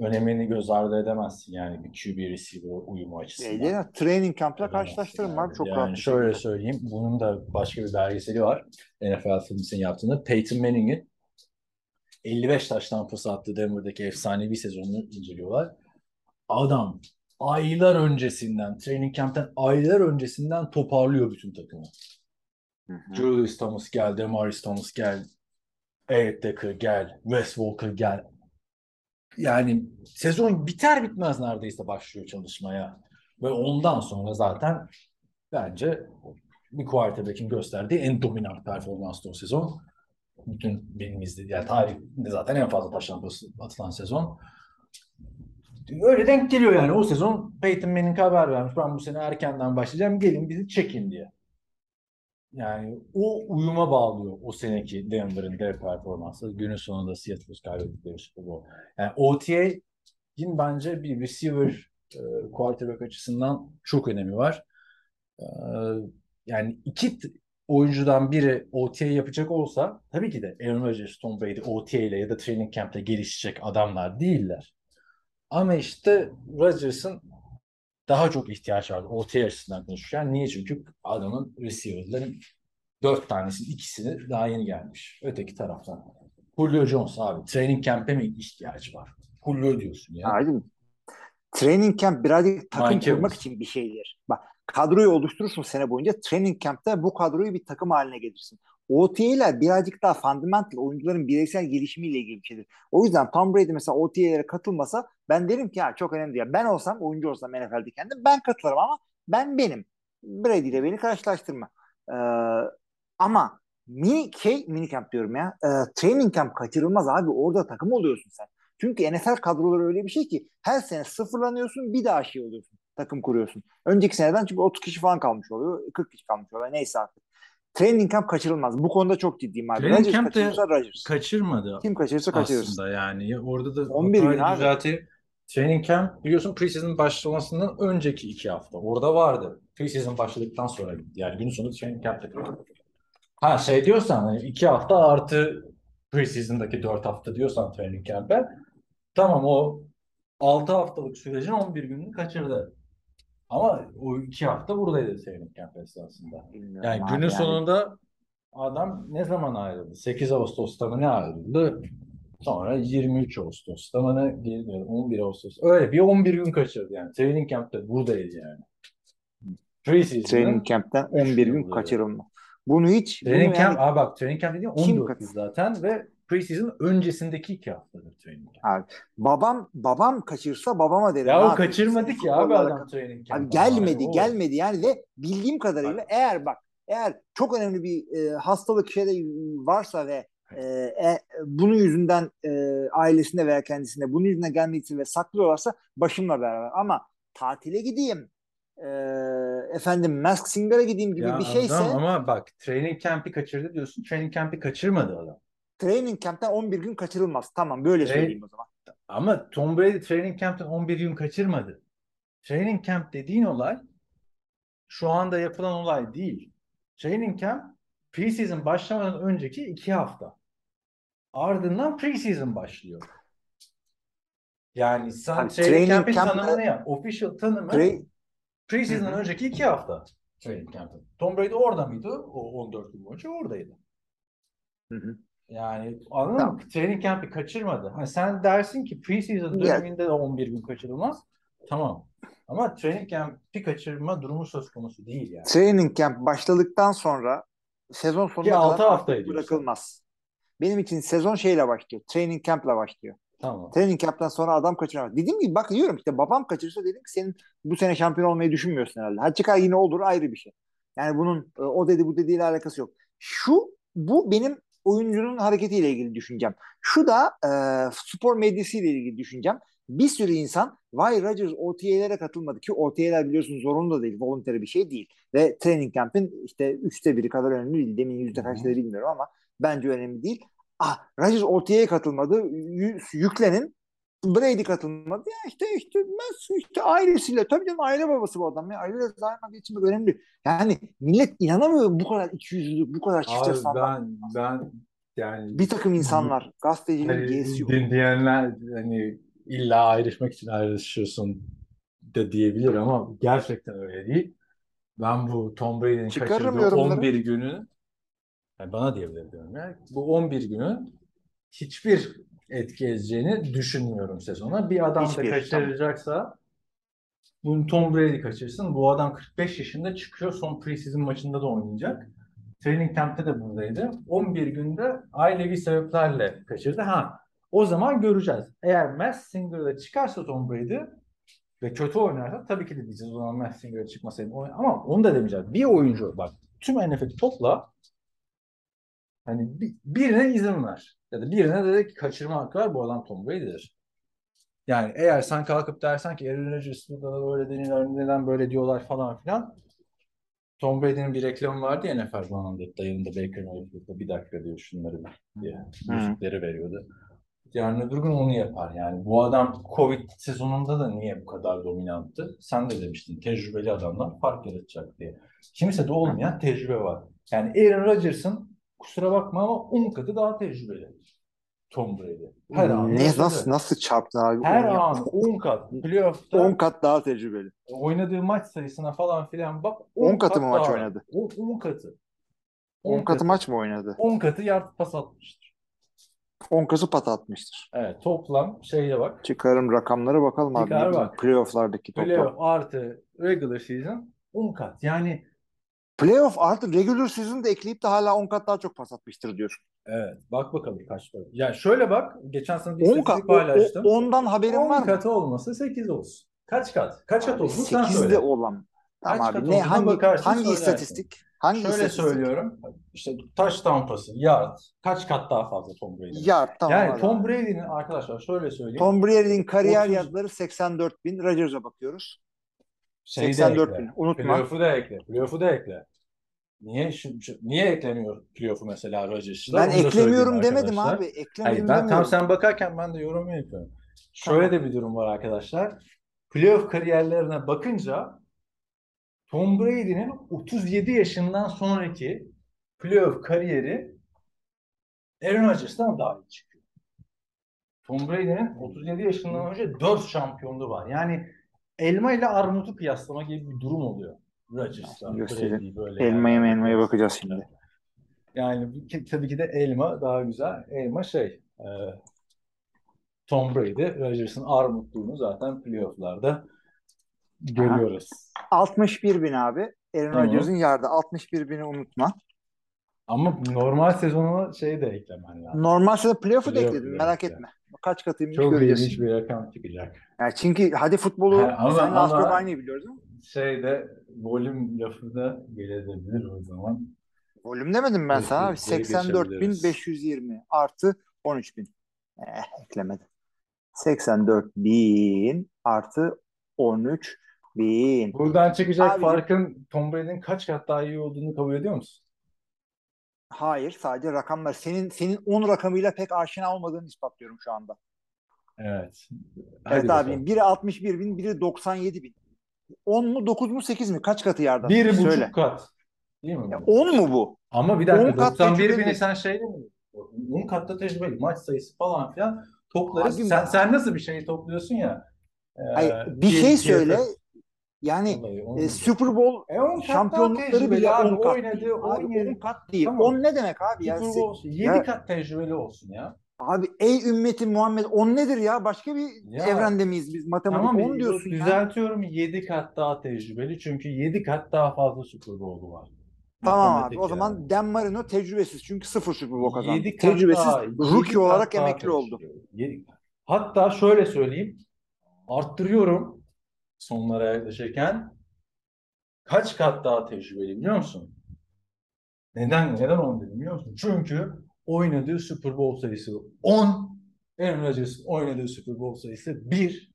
önemini göz ardı edemezsin yani bir QB receiver uyumu açısından. Şeyde, training Edemezsin karşılaştırırım yani. abi çok yani rahat. şöyle şekilde. söyleyeyim. Bunun da başka bir belgeseli var. NFL Films'in yaptığında. Peyton Manning'in 55 taştan attığı Denver'daki efsanevi sezonunu inceliyorlar. Adam aylar öncesinden, training camp'ten aylar öncesinden toparlıyor bütün takımı. Hı hı. Julius Thomas gel, Demaris Thomas gel, Eric Decker gel, Wes Walker gel. Yani sezon biter bitmez neredeyse başlıyor çalışmaya. Ve ondan sonra zaten bence bir quarterback'in gösterdiği en dominant performanstı o sezon. Bütün benim izlediğim, yani tarihte zaten en fazla taştan atılan sezon. Öyle denk geliyor yani. O sezon Peyton Manning haber vermiş. Ben bu sene erkenden başlayacağım. Gelin bizi çekin diye. Yani o uyuma bağlıyor o seneki Denver'ın dev performansı. Günün sonunda Seattle'ı kaybettikleri Super Bowl. Yani OTA'nin bence bir receiver e, quarterback açısından çok önemi var. E, yani iki oyuncudan biri OTA yapacak olsa tabii ki de Aaron Rodgers, Tom Brady OTA ile ya da training camp'te gelişecek adamlar değiller. Ama işte Rodgers'ın daha çok ihtiyaç vardı OTA açısından konuşurken. Niye? Çünkü adamın receiver'ların dört tanesinin ikisini daha yeni gelmiş. Öteki taraftan. Julio Jones abi. Training camp'e mi ihtiyacı var? Julio diyorsun ya. Mı? Training camp birazcık takım Mike kurmak için bir şeydir. Bak kadroyu oluşturursun sene boyunca. Training camp'te bu kadroyu bir takım haline gelirsin. OTA'ler birazcık daha fundamental oyuncuların bireysel gelişimiyle ilgili bir şeydir. O yüzden Tom Brady mesela OTA'lere katılmasa ben derim ki ya çok önemli değil. Ben olsam oyuncu olsam NFL'de kendim ben katılırım ama ben benim. Brady ile beni karşılaştırma. Ee, ama mini şey mini camp diyorum ya. e, training camp kaçırılmaz abi. Orada takım oluyorsun sen. Çünkü NFL kadroları öyle bir şey ki her sene sıfırlanıyorsun bir daha şey oluyorsun. Takım kuruyorsun. Önceki seneden çünkü 30 kişi falan kalmış oluyor. 40 kişi kalmış oluyor. Neyse artık. Training camp kaçırılmaz. Bu konuda çok ciddiyim abi. Training Rodgers camp kaçırırsa Rodgers. Kaçırmadı Kim kaçırırsa kaçırırsın. aslında yani. Ya Orada da 11 gün abi. düzelteyim. Training camp biliyorsun preseason başlamasından önceki iki hafta. Orada vardı. Preseason başladıktan sonra gitti. Yani günün sonunda training camp'te. Ha şey diyorsan hani iki hafta artı preseason'daki dört hafta diyorsan training camp'e tamam o altı haftalık sürecin 11 gününü kaçırdı. Ama o iki hafta buradaydı training camp esasında. Bilmiyorum Yani günün yani. sonunda adam ne zaman ayrıldı? 8 Ağustos'ta mı ne ayrıldı? Sonra 23 Ağustos'ta mı ne döndü? 11 Ağustos. Öyle bir 11 gün kaçırdı yani. Training camp'te buradaydı yani. Training camp'ten üç 11 gün kaçırılma. Bunu hiç bunu Training yani camp, abi bak training camp dediğin Kim 14 gün zaten ve preseason öncesindeki iki haftadır training camp. babam babam kaçırsa babama derim. Ya "Ne o kaçırmadı ki abi adam alakalı." training Abi camp'a. gelmedi, Yani gelmedi yani ve bildiğim kadarıyla eğer bak eğer çok önemli bir e, hastalık şeyde varsa ve e, e, bunun yüzünden e, ailesinde veya kendisinde bunun yüzünden gelmediği ve saklıyorlarsa başımla beraber ama tatile gideyim e, efendim Mask Singer'a gideyim gibi Ya bir şeyse adam ama bak training camp'i kaçırdı diyorsun. Training camp'i kaçırmadı adam. Training camp'ten 11 gün kaçırılmaz. Tamam böyle Tra- söyleyeyim o zaman. Ama Tom Brady training camp'ten 11 gün kaçırmadı. Training camp dediğin olay şu anda yapılan olay değil. Training camp preseason başlamadan önceki iki hafta. Ardından preseason başlıyor. Yani sen Abi training, training camp'in camp- tanımını yap. Official tanımı Tra- preseason'dan önceki iki hafta. training camp'te. Tom Brady orada mıydı? O 14 gün boyunca oradaydı. Hı hı. Yani anladın Tamam. mı? Training camp'i kaçırmadı. Hani sen dersin ki preseason döneminde de 11 gün kaçırılmaz. Tamam. Ama training camp'i kaçırma durumu söz konusu değil yani. Training camp başladıktan sonra sezon sonuna Ki altı kadar hafta artık ediyorsun. bırakılmaz. Benim için sezon şeyle başlıyor. Training camp'le başlıyor. Tamam. Training camp'ten sonra adam kaçıramaz. Dediğim gibi bak diyorum işte babam kaçırsa dedim ki senin bu sene şampiyon olmayı düşünmüyorsun herhalde. Ha çıkar yine olur ayrı bir şey. Yani bunun e, o dedi bu dediğiyle alakası yok. Şu bu benim oyuncunun hareketiyle ilgili düşüncem. Şu da e, spor medyasıyla ilgili düşüncem. Bir sürü insan vay Rodgers OTA'lere katılmadı ki OTA'ler biliyorsun zorunlu da değil, voluntary bir şey değil. Ve training camp'in işte üçte biri kadar önemli değil. Demin yüzde kaçta bilmiyorum ama bence önemli değil. Ah Rodgers OTA'ya katılmadı. Y- yüklenin. Brady katılmadı. Ya işte işte Messi işte ailesiyle. Tabii canım aile babası bu adam. Ya. Aile zaten geçmek önemli. Yani millet inanamıyor bu kadar ikiyüzlülük, bu kadar çifte standart. ben ben yani Bir takım insanlar gazetecinin hani G'si yok. dinleyenler hani illa ayrışmak için ayrışıyorsun da diyebilir ama gerçekten öyle değil. Ben bu Tom Brady'nin kaçırdığı yorumları. 11 günü yani bana diyebilir diyorum ya. Bu 11 günü hiçbir etki edeceğini düşünmüyorum sezona. Bir adam da Hiçbir, kaçıracaksa bunu Tom Brady kaçırsın. Bu adam 45 yaşında çıkıyor. Son preseason maçında da oynayacak. Training camp'te de buradaydı. 11 günde ailevi sebeplerle kaçırdı. Ha, o zaman göreceğiz. Eğer Mass Singer'da çıkarsa Tom Brady ve kötü oynarsa tabii ki de diyeceğiz o zaman Mass Singer'a çıkmasaydı. Ama onu da demeyeceğiz. Bir oyuncu bak tüm NFL'i topla hani bir- birine izin ver. Ya da birine de, kaçırma hakkı var. Bu adam Tom Brady'dir. Yani eğer sen kalkıp dersen ki Aaron Rodgers'da da böyle deniyor, neden böyle diyorlar falan filan. Tom Brady'nin bir reklamı vardı ya NFL zamanında yanında Baker Mayfield'da bir dakika diyor şunları diye müzikleri veriyordu. Yarın öbür gün onu yapar yani. Bu adam Covid sezonunda da niye bu kadar dominanttı? Sen de demiştin tecrübeli adamlar fark yaratacak diye. Kimse de olmayan tecrübe var. Yani Aaron Rodgers'ın kusura bakma ama 10 katı daha tecrübeli. Tom Brady. Her an ne, yaşadı. nasıl, nasıl çarptın abi? Her an 10 kat. Playoff'ta 10 kat daha tecrübeli. oynadığı maç sayısına falan filan bak 10 katı kat mı maç daha. oynadı? 10 katı. 10 katı maç mı oynadı? 10 katı yard pas atmıştır. 10 katı pat atmıştır. Evet toplam şeye bak. Çıkarım rakamlara bakalım abi. Çıkar güzel. bak. Playoff'lardaki toplam. Playoff artı regular season 10 kat. Yani Playoff artı regular season'da ekleyip de hala 10 kat daha çok pas atmıştır diyorsun. evet bak bakalım kaç var. Ya şöyle bak geçen sene bir 10 kat. istatistik o- o- paylaştım. ondan haberin 10 var mı? katı olmasa 8 olsun. Kaç kat? Kaç kat Abi olsun sen 8'de söyle. olan. Tamam Kaç abi. Ne hangi bakarsın, hangi söylersin. istatistik? Hangi Şöyle istatistik? söylüyorum. İşte taş tampası, yard kaç kat daha fazla Tom Brady'nin? Yard tamam. Yani hadi Tom abi. Brady'nin arkadaşlar şöyle söyleyeyim. Tom Brady'nin kariyer 30 yardları 84 bin. Rodgers'a bakıyoruz. Şeyi de 84 ekle. bin. Unutma. Playoff'u da ekle. Playoff'u da ekle. Niye şu, şu- niye eklemiyor playoff'u mesela Rodgers'la? Ben Onu eklemiyorum demedim abi. Hayır, Eklemedim ben tam sen bakarken ben de yorum yapıyorum. Şöyle de bir durum var arkadaşlar. Playoff kariyerlerine bakınca Tom Brady'nin 37 yaşından sonraki playoff kariyeri Aaron Rodgers'tan daha iyi çıkıyor. Tom Brady'nin 37 yaşından önce 4 şampiyonluğu var. Yani elma ile armutu kıyaslama gibi bir durum oluyor. Rodgers'la Gösterin. Brady böyle. Elmaya yani. elmaya bakacağız şimdi. Yani tabii ki de elma daha güzel. Elma şey e, Tom Brady, Rodgers'ın armutluğunu zaten playoff'larda görüyoruz. 61 bin abi. Aaron. Rodgers'ın yardı. 61 bini unutma. Ama normal sezonuna şey de eklemen lazım. Normal sezon playoff'u da Playoff ekledim. Merak etme. Kaç katıymış Çok göreceğiz. ilginç bir rakam çıkacak. Yani çünkü hadi futbolu Ha, ama- seninle az ama- çok aynı biliyoruz mi? Şeyde volüm lafı da gelebilir o zaman. Volüm demedim ben sana abi. geri 84 geçebiliriz. bin 520 artı 13 bin. Eh, eklemedi. 84 bin artı 13 bin. Buradan çıkacak Abi- farkın Tom Brady'nin kaç kat daha iyi olduğunu kabul ediyor musun? Hayır sadece rakamlar. Senin senin 10 rakamıyla pek aşina olmadığını ispatlıyorum şu anda. Evet. Hadi Evet bakalım. abi biri 61 bin biri 97 bin. 10 mu 9 mu 8 mi? Kaç katı yardan? Bir buçuk Söyle. kat. Değil mi? Ya 10 mu bu? Ama bir 10 dakika kat 91 tecrübeli. bini sen şeyle mi? 10 katta tecrübeli maç sayısı falan filan toplarız. Abi- sen, sen nasıl bir şeyi topluyorsun ya? e, Hayır, bir şey PFF. söyle. Yani Vallahi on e. Super Bowl E on şampiyonlukları bile abi. 10 kat Oynadı, değil. Abi oynadı. 10 kat değil. Tamam. 10 ne demek abi ya? Super Bowl 7 ya- kat tecrübeli olsun ya. Abi ey ümmeti Muhammed 10 nedir ya? Başka bir Ya, evrende miyiz biz? Matematik Tamam 10 diyorsun ya. düzeltiyorum 7 kat daha tecrübeli çünkü 7 kat daha fazla Super Bowl'u var. Tamam abi. O zaman. Dan Marino tecrübesiz. Çünkü sıfır Super Bowl kazandı. Yedi kat Tecrübesiz daha- rookie olarak daha emekli oldu. tecrübeli. Yedi- Hatta şöyle söyleyeyim. Arttırıyorum sonlara yaklaşırken. Kaç kat daha tecrübeli biliyor musun? Neden neden 10 dedim biliyor musun? Çünkü oynadığı Super Bowl sayısı 10. Aaron Rodgers'ın oynadığı Super Bowl sayısı 1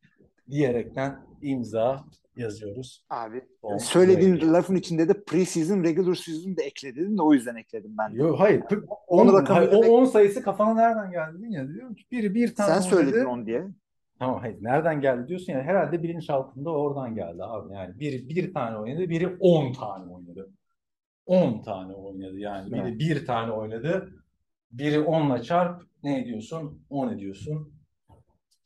diyerekten imza yazıyoruz. Abi Tom söylediğin Brady. lafın içinde de preseason, regular season da ekledin de o yüzden ekledim ben. de. Yok hayır. p- Onu on- hayır, o 10 sayısı kafana nereden geldi ya diyorum ki biri bir tane Sen söyledin oynadı. onu diye. Tamam hayır nereden geldi diyorsun ya herhalde bilinçaltında oradan geldi abi. Yani biri bir tane oynadı, biri 10 tane oynadı. 10 tane oynadı yani. Biri Evet. bir tane oynadı. Biri 10'la çarp ne ediyorsun? 10 ediyorsun.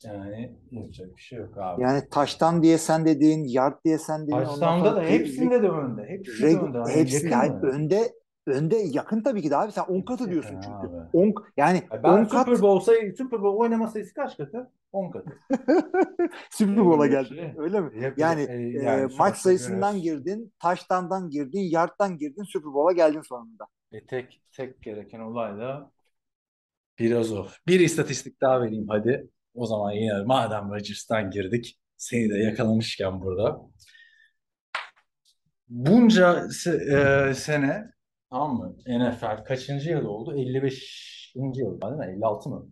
Yani yapacak bir şey yok abi. Yani taştan diye sen dediğin, yard diye sen dediğin. sonra da hepsinde de önde. Hepsinde de önde. Yakın hayır, mı? önde önde yakın tabii ki de abi sen 10 katı diyorsun çünkü. abi. 10 yani Ya 10 Ben kat Super Bowl sayı, Super Bowl oynama sayısı kaç katı? 10 katı. Super Bowl'a geldin. şey. Öyle mi? Hep- Yani, e, e, yani maç sayısından girdin, taştandan girdin, yardtan girdin, Super Bowl'a geldin sonunda. E, tek tek gereken olay da biraz o. Bir istatistik daha vereyim hadi. O zaman yine madem Rodgers'tan girdik, seni de yakalamışken burada. Bunca se- e, sene tamam mı? NFL kaçıncı yıl oldu? 55. yıl değil mi? 56 mı?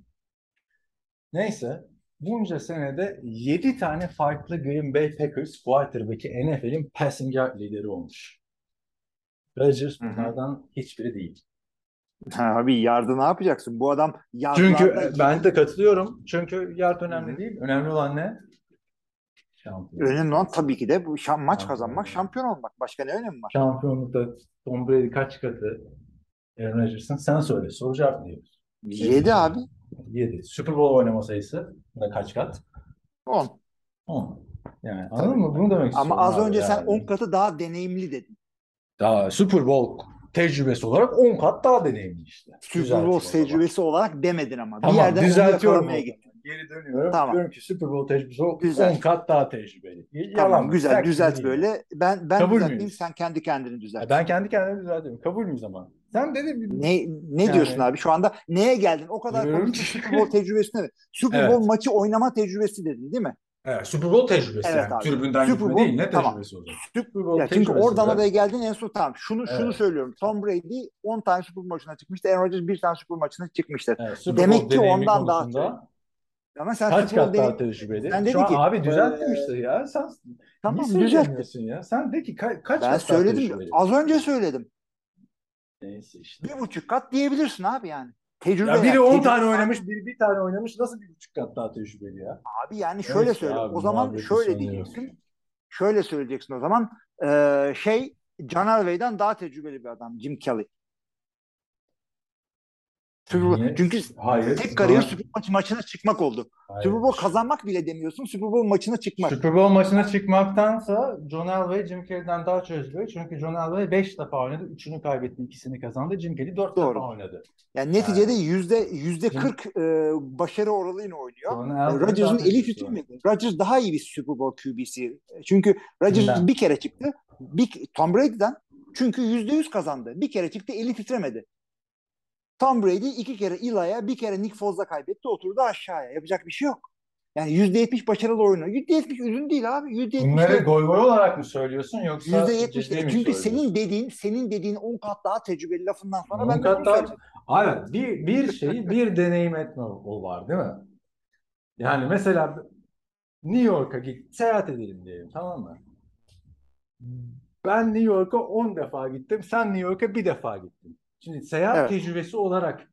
Neyse. Bunca senede 7 tane farklı Green Bay Packers quarterback'i NFL'in passing yard lideri olmuş. Rodgers bunlardan hiçbiri değil. Ha, abi yardı ne yapacaksın? Bu adam Çünkü yardlarda e, ben de katılıyorum. Çünkü yard önemli değil. Önemli olan ne? Şampiyon. önemli olan tabii ki de bu şam, maç Şampiyon kazanmak, şampiyon olmak. Başka ne önemi var? Şampiyonlukta Tom Brady kaç katı Aaron Rodgers'ın? Sen söyle. Soru cevap diyoruz? 7 abi. 7. Super Bowl oynama sayısı da kaç kat? 10. 10. Yani anladın mı? Bunu demek Ama istiyorum az abi önce sen yani. 10 katı daha deneyimli dedin. Daha Super Bowl tecrübesi olarak 10 kat daha deneyimli işte. Super Düzelteyim Bowl tecrübesi olarak demedin ama. Tamam, bir yerden düzeltiyorum. Geri dönüyorum. Tamam. Diyorum ki Super Bowl tecrübesi Güzel. 10 kat daha tecrübeli. Tamam Yalan güzel düzelt değil. böyle. Ben ben Kabul düzeltmeyeyim müyüz? sen kendi kendini düzelt. Ya Ben kendi kendime düzeltiyorum. Kabul müyüz ama? Sen dedin Ne ne Yani- diyorsun abi? Şu anda neye geldin? O kadar ki- Super Bowl tecrübesine? Super Evet. Bowl maçı oynama tecrübesi dedin değil mi? Evet, Super Bowl tecrübesi Evet yani. abi. Tribünden Super Bowl- değil. Ne tamam. tecrübesi olacak? Super Bowl Ya çünkü oradan oraya geldin en son tamam. Şunu şunu Evet. söylüyorum. Tom Brady 10 tane Super Bowl maçına çıkmıştı. Aaron Rodgers bir tane Super Bowl maçına çıkmıştır. Evet, Super Demek ki ondan daha Ama sen kaç kat daha tecrübeli? Sen dedi ki, abi düzelttim eee, işte ya. Sen Tamam söylemiyorsun ya? Sen de ki ka- kaç Ben kat söyledim. Az önce söyledim. Neyse işte. Bir buçuk kat diyebilirsin abi yani. Tecrübe Ya biri yani. 10 Tecrübe- tane oynamış, biri bir tane oynamış. Nasıl bir buçuk kat daha tecrübeli ya? Abi yani şöyle Neyse söyle. abi, o zaman şöyle diyeceksin. Şöyle söyleyeceksin o zaman. Ee, şey John Elway'den daha tecrübeli bir adam Jim Kelly. Super Bowl- Niye? Çünkü Hayır. tek kariyer Super Bowl maç- maçına çıkmak oldu. Hayır. Super Bowl kazanmak bile demiyorsun. Super Bowl maçına çıkmak. Super Bowl maçına çıkmaktansa John Elway Jim Kelly'den daha tecrübeli. Çünkü John Elway 5 defa oynadı. 3'ünü kaybetti, ikisini kazandı. Jim Kelly 4 Doğru. defa oynadı. Yani neticede yüzde yüzde 40 e, başarı oranıyla oynuyor. John E, Rodgers'ın eli titremedi. Rodgers daha iyi bir Super Bowl QB'si. Çünkü Rodgers bir kere çıktı. Bir, Tom Brady'den. Çünkü yüzde yüz kazandı. Bir kere çıktı eli titremedi. Tom Brady iki kere Eli'ye bir kere Nick Foles'la kaybetti oturdu aşağıya. Yapacak bir şey yok. Yani yüzde yetmiş başarılı oynuyor. Yüzde yetmiş ürün değil abi. Yüzde yetmiş Bunları değil. goy goy olarak mı söylüyorsun yoksa Yüzde yetmiş ciddi mi Çünkü senin dediğin senin dediğin 10 kat daha tecrübeli lafından sonra On ben de kat daha-. Abi bir, bir şeyi bir deneyim etme o var değil mi? Yani mesela New York'a git, seyahat edelim diyelim tamam mı? Ben New York'a 10 defa gittim, sen New York'a bir defa gittin. Şimdi seyahat Evet. tecrübesi olarak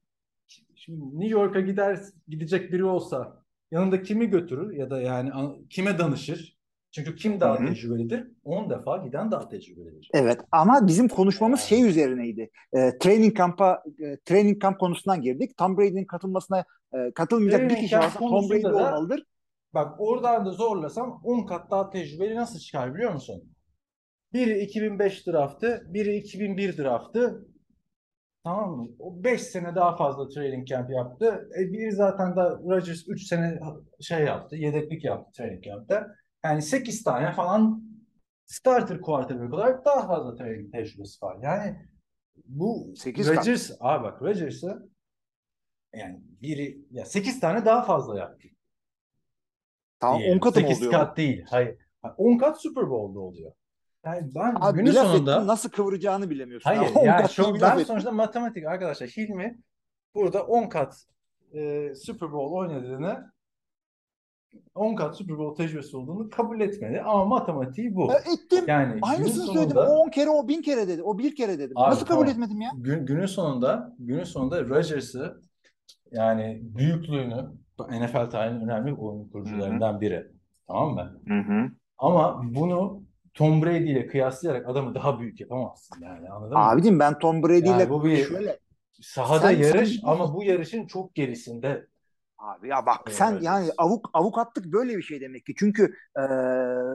şimdi New York'a gider gidecek biri olsa yanında kimi götürür ya da yani an- kime danışır? Çünkü kim daha Hı hı. tecrübelidir? 10 defa giden daha tecrübelidir. Evet ama bizim konuşmamız Yani. şey üzerineydi. E, training kamp'a e, training kamp konusundan girdik. Tom Brady'nin katılmasına e, katılmayacak bir Training kişi camp varsa Tom Brady da- olmalıdır. Bak oradan da zorlasam 10 kat daha tecrübeli nasıl çıkar biliyor musun? Biri 2005 draftı, biri 2001 draftı. Tamam mı? O 5 sene daha fazla training camp yaptı. E, biri zaten da Rodgers 3 sene şey yaptı, yedeklik yaptı training camp'te. Yani 8 tane falan starter quarterback olarak daha fazla training tecrübesi var. Yani bu Sekiz kat. Rodgers, abi bak Rodgers'ı yani biri ya 8 tane daha fazla yaptı. Tamam Diyelim. 10 katı mı 8 oluyor? kat değil. Hayır. 10 kat Super Bowl'da oluyor. Yani ben Abi günün sonunda nasıl kıvıracağını bilemiyorsun. hayır 10 yani şu, ben ettin. sonuçta matematik arkadaşlar Hilmi burada 10 kat e, Super Bowl oynadığını 10 kat Super Bowl tecrübesi olduğunu kabul etmedi ama matematiği bu. E, ettim. Yani günün Aynısını söyledim. sonunda O 10 kere o 1000 kere dedi. O bir kere dedim. Abi Nasıl kabul tamam. etmedim ya? gün, günün sonunda günün sonunda Rodgers'ı yani büyüklüğünü NFL tarihinin önemli oyun kurucularından biri. Tamam mı? Hı hı. Ama bunu Tom Brady ile kıyaslayarak adamı daha büyük yapamazsın yani anladın mı? Abicim ben Tom Brady ile Yani bu bir- şöyle Sahada sen- yarış sen- ama bu yarışın çok gerisinde. Abi ya bak Evet, sen evet. yani avuk avukatlık böyle bir şey demek ki. Çünkü e,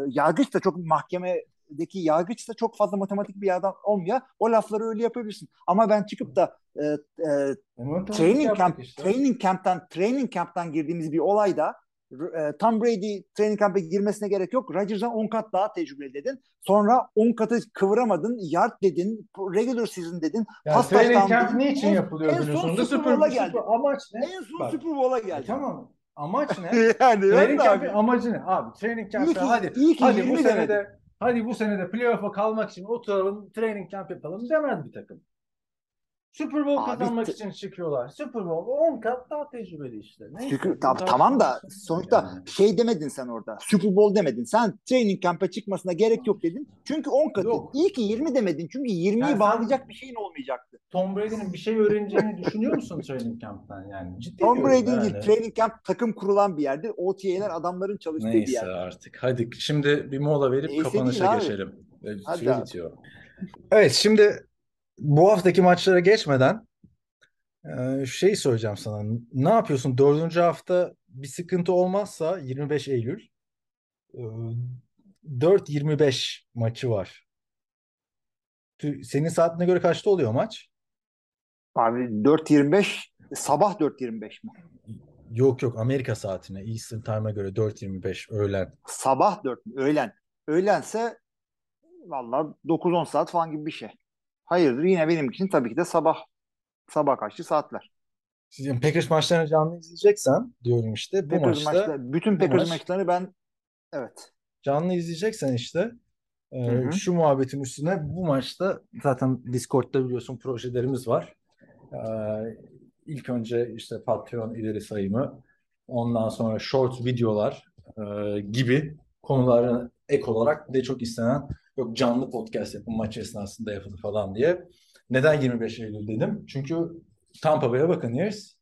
yargıç da çok mahkemedeki yargıç da çok fazla matematik bir adam olmuyor. O lafları öyle yapabilirsin. Ama ben çıkıp da e, e, Matematik training camp işte. training camp'tan training camp'tan girdiğimiz bir olayda e, Tom Brady training camp'e girmesine gerek yok. Rodgers'dan 10 kat daha tecrübeli dedin. Sonra 10 katı kıvıramadın. Yard dedin. Regular season dedin. Yani pas training camp dedin. niçin En- yapılıyor en son? Super Super, Bowl'a Super- geldi. amaç ne? En son Bak, Super Bowl'a e, geldi. tamam. Amaç ne? yani Training abi? amacı ne? Abi training ki, hadi iyi ki hadi 20 bu sene demedi. de hadi bu sene de playoff'a kalmak için oturalım training camp yapalım demez bir takım. Super Bowl Abi, kazanmak için çıkıyorlar. Super Bowl 10 kat daha tecrübeli işte. Neyse, Çünkü tam, tamam da sonuçta yani. şey demedin sen orada. Super Bowl demedin. Sen training camp'e çıkmasına gerek yok dedin. Çünkü 10 katı. Yok. İyi ki 20 demedin. Çünkü 20'yi Yani bağlayacak bir şeyin olmayacaktı. Tom Brady'nin bir şey öğreneceğini düşünüyor musun training camp'ten yani? Ciddi Tom yani. değil. Training camp takım kurulan bir yerdir. OTA'ler adamların çalıştığı bir Neyse yer. artık. Hadi şimdi bir mola verip Neyse kapanışa geçelim. Hadi Süre abi. bitiyor. Evet şimdi bu haftaki maçlara geçmeden e, şeyi soracağım sana. Ne yapıyorsun? Dördüncü hafta bir sıkıntı olmazsa 25 Eylül e, 4-25 maçı var. Senin saatine göre kaçta oluyor maç? Abi 4.25 sabah 4.25 mi? Yok yok Amerika saatine Eastern Time'a göre 4.25 öğlen. Sabah 4 mü? Öğlen. Öğlense valla 9-10 saat falan gibi bir şey. Hayırdır yine benim için tabii ki de sabah sabah kaçtı saatler. Sizin Packers maçlarını canlı izleyeceksen diyorum işte bu Packers maçta maçları, bütün Packers maç- maçlarını ben evet. canlı izleyeceksen işte e, Hı hı. şu muhabbetin üstüne bu maçta zaten Discord'da biliyorsun projelerimiz var. E, ilk önce işte Patreon ileri sayımı ondan sonra short videolar e, gibi konulara ek olarak bir de çok istenen yok canlı podcast yapın maç esnasında yapın falan diye. Neden 25 Eylül dedim? Çünkü Tampa Bay'e Buccaneers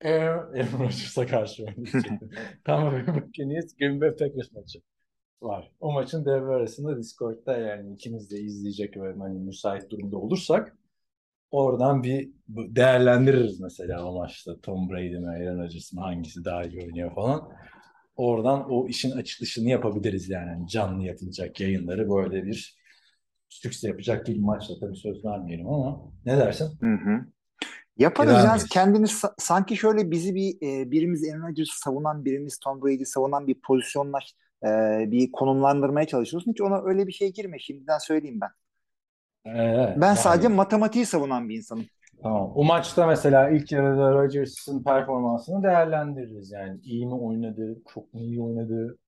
Aaron, Rodgers'a karşı oynayacak. Tampa Bay Buccaneers Green Bay Packers maçı var. O maçın devre arasında Discord'da yani ikimiz de izleyecek ve hani müsait durumda olursak oradan bir değerlendiririz mesela o maçta Tom Brady mi Aaron Rodgers mı hangisi daha iyi oynuyor falan. Oradan o işin açılışını yapabiliriz yani Hani canlı yapılacak yayınları böyle bir sükse yapacak bir maçla tabii söz vermeyelim ama ne dersin? Hı hı. Yaparız Devam yani kendimiz sa- sanki şöyle bizi bir e, birimiz Aaron Rodgers'ı savunan birimiz Tom Brady savunan bir pozisyonla e, bir konumlandırmaya çalışıyorsun. Hiç ona öyle bir şey girme şimdiden söyleyeyim ben. Ee, Ben yani- sadece matematiği savunan bir insanım. Tamam. O maçta mesela ilk yarıda Rodgers'ın performansını değerlendiririz. Yani iyi mi oynadı, çok mu iyi oynadı?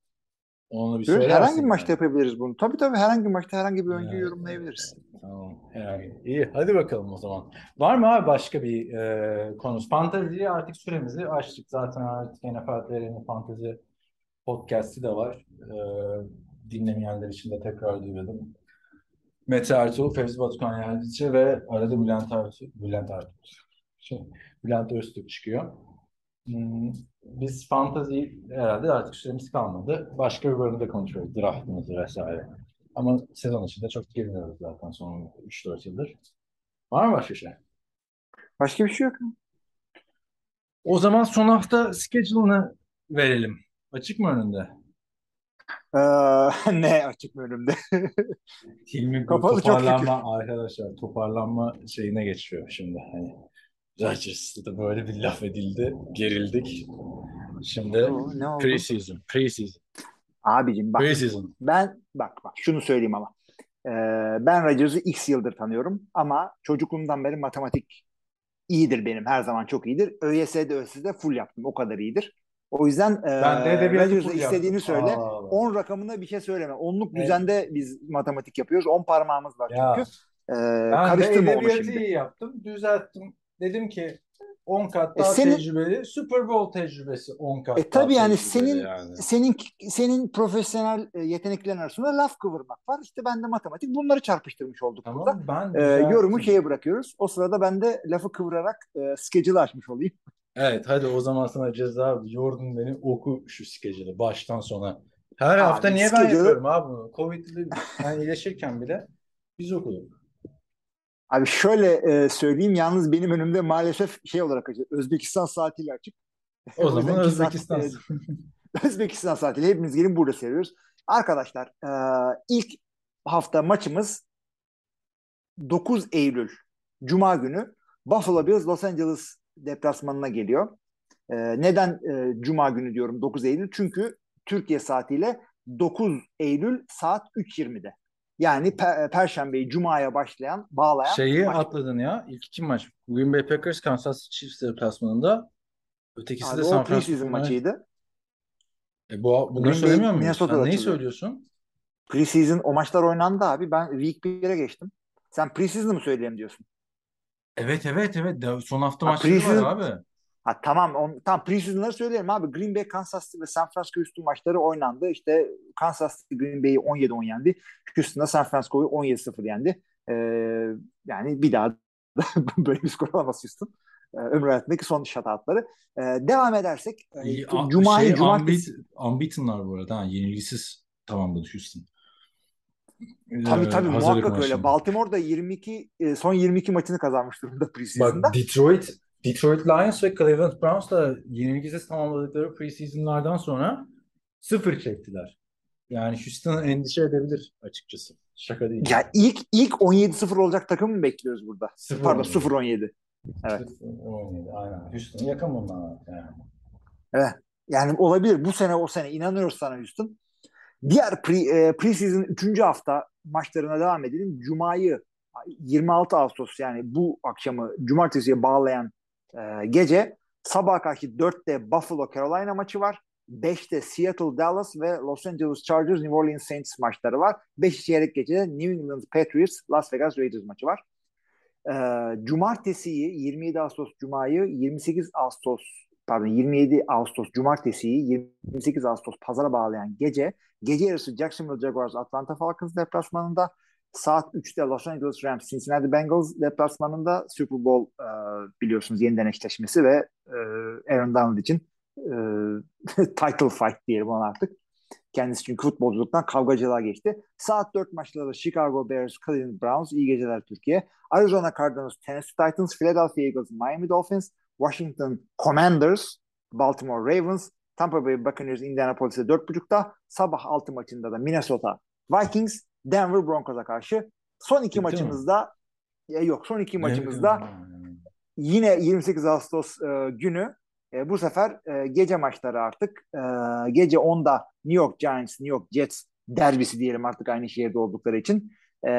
Onu bir Böyle söylersin herhangi bir maçta yani. yapabiliriz bunu. Tabii tabii herhangi bir maçta herhangi bir oyuncuyu Evet. yorumlayabiliriz. Tamam. Yani iyi. Hadi bakalım o zaman. Var mı abi başka bir e, konu? Fanteziyi artık süremizi açtık. Zaten artık NFL'lerin fantezi podcast'i de var. E, dinlemeyenler için de tekrar duyuralım. Mete Ertuğ, Fevzi Batukan Yardımcı ve arada Bülent Ertuğ, Bülent Ertuğ. Şey, Bülent Öztürk çıkıyor. Hmm, Biz fantazi herhalde artık süremiz kalmadı. Başka bir bölümde konuşuyoruz. Draftımızı vesaire. Ama sezon içinde çok girmiyoruz zaten son 3-4 yıldır. Var mı başka şey? Başka bir şey yok. O zaman son hafta schedule'ını verelim. açık mı önünde? Ne açık mı önümde? Hilmi Kapalı çok toparlanma arkadaşlar toparlanma şeyine geçiyor şimdi. Hani Rodgers'ta böyle bir laf edildi, gerildik. Şimdi ne oldu? pre-season, pre-season, Abicim bak pre-season. ben bak bak şunu söyleyeyim ama. Ee, ben Rodgers'ı x yıldır tanıyorum ama çocukluğumdan beri matematik iyidir benim her zaman çok iyidir. ÖYS'de ÖSS'de full yaptım o kadar iyidir. O yüzden e, Ben Rodgers'a istediğini söyle. Aa. 10 rakamına bir şey söyleme. Onluk Evet. düzende biz matematik yapıyoruz. 10 parmağımız var Ya, çünkü. Ee, Ben karıştırma onu şimdi. iyi yaptım, düzelttim. Dedim ki 10 kat E daha senin- tecrübeli, Super Bowl tecrübesi 10 kat E tabii yani senin yani. senin senin profesyonel e, yeteneklerin arasında laf kıvırmak var. İşte ben de matematik bunları çarpıştırmış olduk burada. Tamam ben Ee, düzelttim. yorumu şeye bırakıyoruz. O sırada ben de lafı kıvırarak e, schedule açmış olayım. Evet hadi o zaman sana ceza yordun beni oku şu skecini baştan sona. Her Abi, hafta niye ben schedule'ı- yapıyorum abi bunu? Covid'li ben iyileşirken bile biz okuduk. Abi şöyle e, söyleyeyim yalnız benim önümde maalesef şey olarak açık. Özbekistan saatiyle açık. O O zaman saat, Özbekistan. e, Özbekistan saatiyle hepimiz gelin burada seviyoruz. Arkadaşlar e, ilk hafta maçımız 9 Eylül Cuma günü Buffalo Bills Los Angeles deplasmanına geliyor. E, neden e, Cuma günü diyorum 9 Eylül? Çünkü Türkiye saatiyle 9 Eylül saat 3.20'de. Yani per- Perşembeyi Cuma'ya başlayan, bağlayan Şeyi maç. atladın ya. İlk iki maç. Green Bay Packers Kansas City Chiefs deplasmanında. Ötekisi Abi de San Francisco. maçıydı. E bu, bunları Green söylemiyor? Minnesota'da Sen neyi söylüyorsun? Preseason o maçlar oynandı abi. Ben Week 1'e geçtim. Sen preseason'ı mı söyleyeyim diyorsun? Evet evet evet. De- Son hafta Ha, maçları preseason- var abi. Ha tamam on, tam preseason'ları söyleyelim abi. Green Bay, Kansas City ve San Francisco Houston maçları oynandı. İşte Kansas City Green Bay'i 17-10 yendi. Houston'da San Francisco'yu 17-0 yendi. Ee, yani bir daha da böyle bir skor alamaz Houston. Ee, ömrü hayatındaki son shutoutları. Ee, devam edersek e, İyi, a- Cuma'yı şey, cumartesi unbeat- unbeaten'lar bu arada. Ha, yenilgisiz tamamladı Houston. Tabii Ee, tabii muhakkak öyle. maçında. Baltimore'da 22 e, son 22 maçını kazanmış durumda preseason'da. Bak Detroit Detroit Lions ve Cleveland Browns da yenilgisiz tamamladıkları preseason'lardan sonra sıfır çektiler. Yani Houston endişe edebilir açıkçası. Şaka değil. Ya ilk ilk 17-0 olacak takım mı bekliyoruz burada? Sıfır Pardon oynuyor. 0-17. Evet. Sıfır oynuyor, Aynen. Houston yakın bunlar yani. Evet. Yani olabilir. Bu sene o sene inanıyoruz sana Houston. Diğer pre, e, preseason 3. hafta maçlarına devam edelim. Cuma'yı 26 Ağustos yani bu akşamı cumartesiye bağlayan e, gece sabah karşı 4'te Buffalo Carolina maçı var. 5'te Seattle Dallas ve Los Angeles Chargers New Orleans Saints maçları var. 5 çeyrek gecede New England Patriots Las Vegas Raiders maçı var. E, cumartesiyi 27 Ağustos Cuma'yı 28 Ağustos pardon 27 Ağustos Cumartesi'yi 28 Ağustos Pazara bağlayan gece gece yarısı Jacksonville Jaguars Atlanta Falcons deplasmanında saat 3'te Los Angeles Rams Cincinnati Bengals deplasmanında Super Bowl e, biliyorsunuz yeniden eşleşmesi ve e, Aaron Donald için e, title fight diyelim ona artık. Kendisi çünkü futbolculuktan kavgacılığa geçti. Saat 4 maçları Chicago Bears, Cleveland Browns, iyi geceler Türkiye. Arizona Cardinals, Tennessee Titans, Philadelphia Eagles, Miami Dolphins, Washington Commanders, Baltimore Ravens, Tampa Bay Buccaneers Indianapolis'e 4.30'da sabah 6 maçında da Minnesota Vikings Denver Broncos'a karşı. Son iki Bitti mi? maçımızda e, yok son iki maçımızda Yani. yine 28 Ağustos e, günü. E, bu sefer e, gece maçları artık. E, gece 10'da New York Giants New York Jets derbisi diyelim artık aynı şehirde oldukları için. E,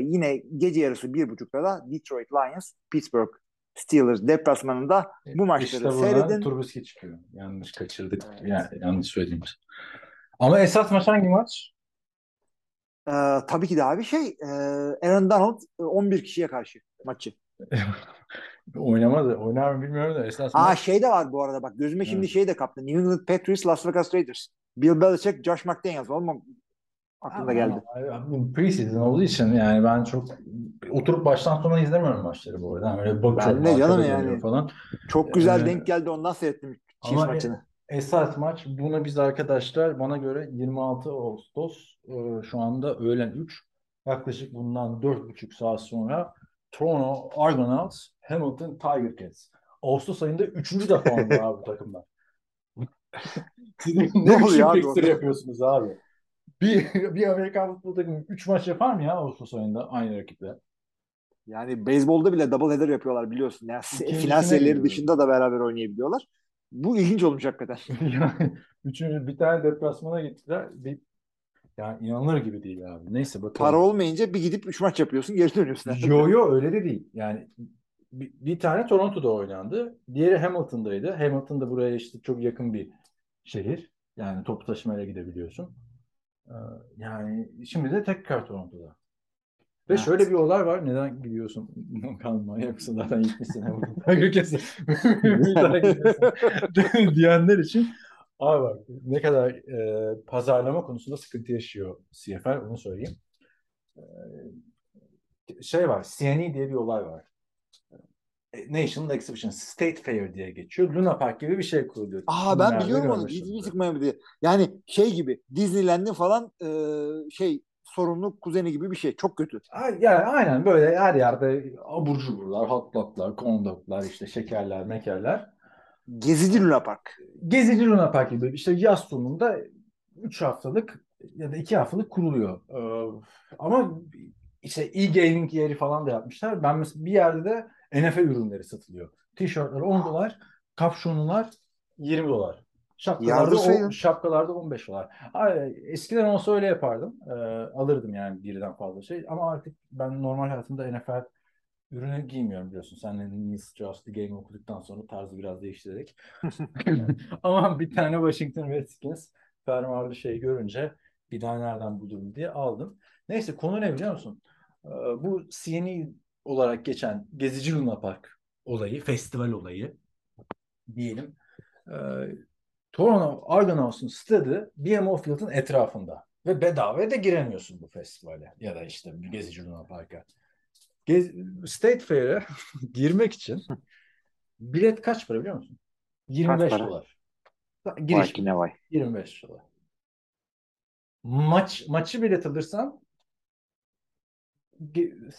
yine gece yarısı 1.30'da da Detroit Lions Pittsburgh Steelers deplasmanında bu maçları İşte seyredin. Trubisky çıkıyor. Yanlış kaçırdık. Yani, yanlış söylediğimiz. Ama esas maç hangi maç? E, tabii ki de abi şey e, Aaron Donald e, 11 kişiye karşı maçı. Oynamadı. Oynar mı bilmiyorum da esas Aa maç. şey de var bu arada bak gözüme şimdi Evet. şey de kaptı. New England Patriots Las Vegas Raiders. Bill Belichick, Josh McDaniels. Oğlum aklımda geldi. Preseason olduğu için yani ben çok oturup baştan sona izlemiyorum maçları bu arada. Yani Öyle bakıyorum. Ben de canım yani. Falan. Çok güzel Ee, denk geldi ondan seyrettim Chiefs ama maçını. esas maç bunu biz arkadaşlar bana göre 26 Ağustos e, şu anda öğlen 3 yaklaşık bundan 4,5 saat sonra Toronto Argonauts Hamilton Tiger Cats. Ağustos ayında 3. defa oynuyor abi bu takımlar. Ne ne oluyor abi yapıyorsunuz abi? Bir, bir Amerikan futbol takımı 3 maç yapar mı ya Ağustos ayında aynı rakiple? Yani beyzbolda bile double header yapıyorlar biliyorsun. Yani İkincisine final serileri dışında da beraber oynayabiliyorlar. Bu ilginç olmuş hakikaten. Yani üçüncü bir tane deplasmana gittiler. Bir, yani inanılır gibi değil abi. Neyse bakalım. Para olmayınca bir gidip 3 maç yapıyorsun geri dönüyorsun. Yo yo öyle de değil. Yani bir, bir tane Toronto'da oynandı. Diğeri Hamilton'daydı. Hamilton da buraya işte çok yakın bir şehir. Yani toplu taşımayla gidebiliyorsun. Ee, Yani şimdi de tekrar Toronto'da. Ve Evet. şöyle bir olay var. Neden gidiyorsun? Kalma yoksa zaten gitmişsin bir daha gidiyorsun diyenler için abi bak ne kadar e, pazarlama konusunda sıkıntı yaşıyor CFL onu söyleyeyim. E, şey var, CNE diye bir olay var. National Exhibition, State Fair diye geçiyor. Luna Park gibi bir şey kuruluyor. Aa ben Filmlerde biliyorum onu. Ciddi çıkmaya diye. Yani şey gibi Disneyland'in falan e, şey sorumlu kuzeni gibi bir şey. Çok kötü. A- Yani aynen böyle her yerde abur cuburlar, hot doglar, corn doglar, işte şekerler, mekerler. Gezici Luna Park. Gezici Luna Park gibi işte yaz sonunda 3 haftalık ya da 2 haftalık kuruluyor. Ee, ama işte e-gaming yeri falan da yapmışlar. Ben mesela bir yerde de NFL ürünleri satılıyor. Tişörtler 10 dolar, kapşonlar 20 dolar. Şapkalarda, o, şapkalarda 15 dolar. Eskiden olsa öyle yapardım. Ee, alırdım yani birden fazla şey. Ama artık ben normal hayatımda NFL ürünü giymiyorum biliyorsun. Senle News Just the Game okuduktan sonra tarzı biraz değiştirerek. Ama bir tane Washington Redskins fermuarlı şey görünce bir daha nereden bulurum diye aldım. Neyse konu ne biliyor musun? Ee, Bu CNE olarak geçen Gezici Luna Park olayı, festival olayı diyelim. Ee, Toronto Argonauts'un stadı BMO Field'ın etrafında. Ve bedavaya da giremiyorsun bu festivale ya da işte Gezici Luna Park'a. Gez, State Fair'e girmek için bilet kaç para biliyor musun? 25 para? dolar. Vay Giriş ne vay. 25 dolar. Maç maçı bilet alırsan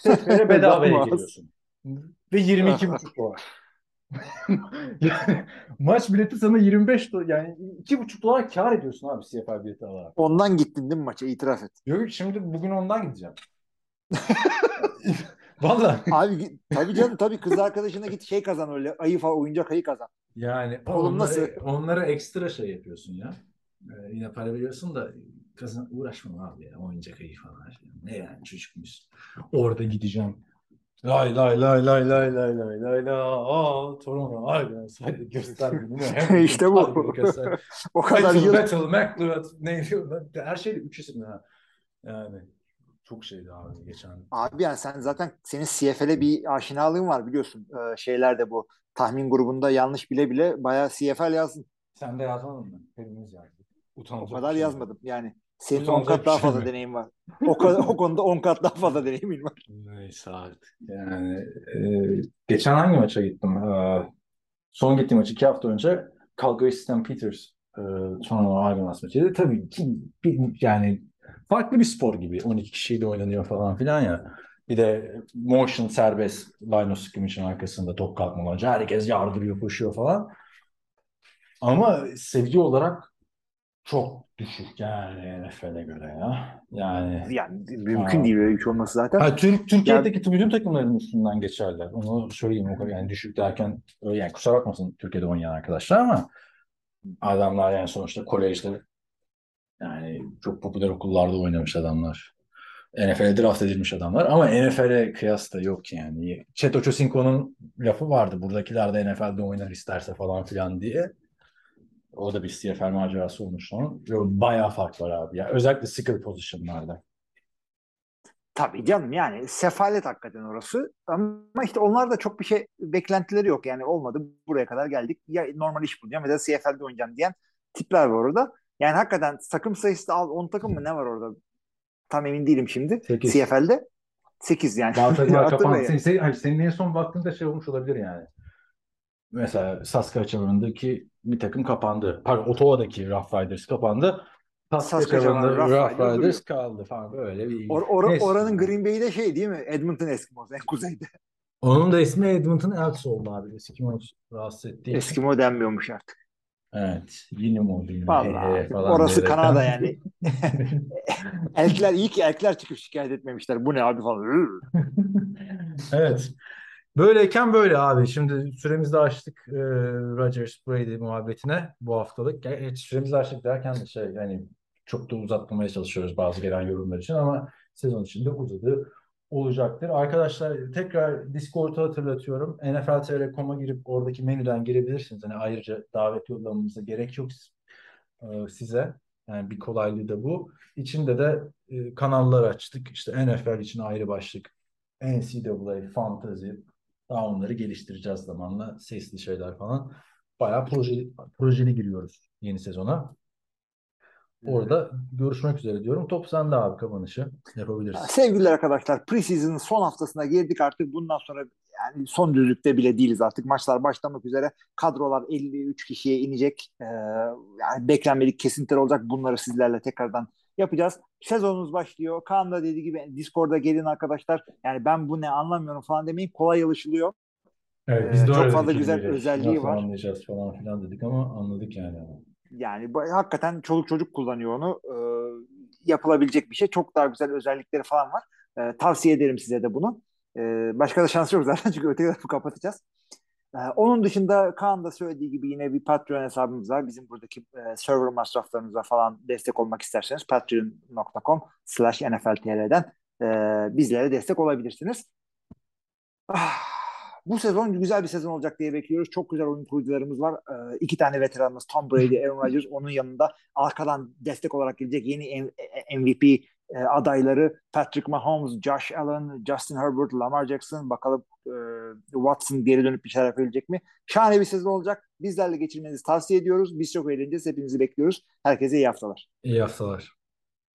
Fair'e bedavaya giriyorsun. Ve 22,5 dolar. yani maç bileti sana 25 dolar yani 2,5 dolar kar ediyorsun abi CFL bileti alarak. Ondan gittin değil mi maça? İtiraf et. Yok şimdi bugün ondan gideceğim. Vallahi Abi tabii canım tabii kız arkadaşına git şey kazan öyle ayı falan oyuncak ayı kazan. Yani Oğlum onları, nasıl? onlara ekstra şey yapıyorsun ya. Ee, yine para veriyorsun da kazan uğraşmam abi ya. Oyuncak ayı falan. Ne yani çocukmuş. Orada gideceğim. Lay lay lay lay lay lay lay lay lay. Aa Toronto harbiden sadece göster. Hem İşte bu. göster. O kadar yıl Battle, McLeod neydi? Her şeyde üç isimli ha. Yani çok şeydi abi geçen. Abi yani sen zaten senin CFL'e bir aşinalığın var biliyorsun. Ee, şeylerde bu tahmin grubunda yanlış bile bile bayağı CFL yazdın. Sen de yazmadın mı? Hepimiz yazdık. O Utanacak kadar bir şey yazmadım. Yani senin Utanacak 10 kat daha fazla mi? deneyim var. O, kadar, o konuda 10 kat daha fazla deneyimin var. Neyse artık. Yani e, geçen hangi maça gittim? Ee, son gittiğim maç iki hafta önce Calgary Stampeders e, Toronto Argonauts maçıydı. Tabii ki bir- yani farklı bir spor gibi. 12 kişiyle oynanıyor falan filan ya. Bir de motion serbest line of scrimmage'in arkasında top kalkmadan önce herkes yardırıyor, koşuyor falan. Ama seviye olarak çok düşük yani NFL'e göre ya. Yani Yani mümkün Aa. değil böyle üç olması zaten. Ha, Tür- Türkiye'deki bütün takımların üstünden geçerler. Onu söyleyeyim. O kadar yani düşük derken yani kusura bakmasın Türkiye'de oynayan arkadaşlar ama adamlar yani sonuçta kolejde yani çok popüler okullarda oynamış adamlar. NFL'e draft edilmiş adamlar ama NFL'e kıyas da yok yani. Chet Ochocinco'nun lafı vardı. Buradakiler de NFL'de oynar isterse falan filan diye. O da bir CFL macerası olmuş onun. Bayağı fark var abi ya. Özellikle skill position'larda. Tabii canım yani sefalet hakikaten orası. Ama işte onlar da çok bir şey beklentileri yok. Yani olmadı buraya kadar geldik. Ya normal iş bulacağım ya da CFL'de oynayacağım diyen tipler var orada. Yani hakikaten takım sayısı da al 10 takım mı ne var orada? Tam emin değilim şimdi. Sekiz. CFL'de 8 yani. Hatırla kapandı. yani. Senin, senin, senin en son baktığında şey olmuş olabilir yani. Mesela Saskatchewan'daki bir takım kapandı. Pardon, Ottawa'daki Rough Riders kapandı. Saskatchewan Saskatchewan'da Rough Rough Riders kaldı falan böyle bir. Or, or- Neyse. oranın Green Bay'de şey değil mi? Edmonton Eskimos en kuzeyde. Onun da ismi Edmonton Elks oldu abi. Eski maç rahatsız etti. Eskimo denmiyormuş artık. Evet. Yine mi o yine? Vallahi falan orası diyerekten. Kanada yani. Elkler iyi ki elkler çıkıp şikayet etmemişler. Bu ne abi falan. Evet. Böyleyken böyle abi. Şimdi süremizi açtık e, Rodgers Brady muhabbetine bu haftalık. Gerçi süremizi açtık derken de şey yani çok da uzatmamaya çalışıyoruz bazı gelen yorumlar için ama sezon içinde uzadı olacaktır. Arkadaşlar tekrar Discord'u hatırlatıyorum. NFL.tr.com'a girip oradaki menüden girebilirsiniz. Hani ayrıca davet yollamamıza gerek yok e, size. Yani bir kolaylığı da bu. İçinde de e, kanallar açtık. İşte NFL için ayrı başlık, NCAA, Fantasy, daha onları geliştireceğiz zamanla. Sesli şeyler falan. Bayağı projeli, projeli giriyoruz yeni sezona. Orada görüşmek üzere diyorum. Top sende abi kapanışı yapabiliriz. Sevgili arkadaşlar preseason'ın son haftasına girdik artık. Bundan sonra yani son düzlükte bile değiliz artık. Maçlar başlamak üzere. Kadrolar 53 kişiye inecek. Ee, yani beklenmedik kesintiler olacak. Bunları sizlerle tekrardan yapacağız. Sezonumuz başlıyor. Kaan da dediği gibi Discord'a gelin arkadaşlar. Yani ben bu ne anlamıyorum falan demeyin. Kolay alışılıyor. Evet, biz de Ee, çok fazla güzel önce. özelliği var. anlayacağız falan filan dedik ama anladık yani. Yani bu, hakikaten çoluk çocuk kullanıyor onu. Ee, yapılabilecek bir şey. Çok daha güzel özellikleri falan var. Ee, tavsiye ederim size de bunu. Ee, başka da şans yok zaten çünkü öteki tarafı kapatacağız. Ee, onun dışında Kaan da söylediği gibi yine bir Patreon hesabımız var. Bizim buradaki e, server masraflarımıza falan destek olmak isterseniz patreon.com slash nfltr'den e, bizlere destek olabilirsiniz. Ah, bu sezon güzel bir sezon olacak diye bekliyoruz. Çok güzel oyun kurucularımız var. Ee, iki tane veteranımız Tom Brady, Aaron Rodgers. Onun yanında arkadan destek olarak gelecek yeni MVP e, adayları Patrick Mahomes, Josh Allen, Justin Herbert, Lamar Jackson. Bakalım e, Watson geri dönüp bir şeyler yapabilecek mi? Şahane bir sezon olacak. Bizlerle geçirmenizi tavsiye ediyoruz. Biz çok eğleneceğiz. Hepinizi bekliyoruz. Herkese iyi haftalar. İyi haftalar.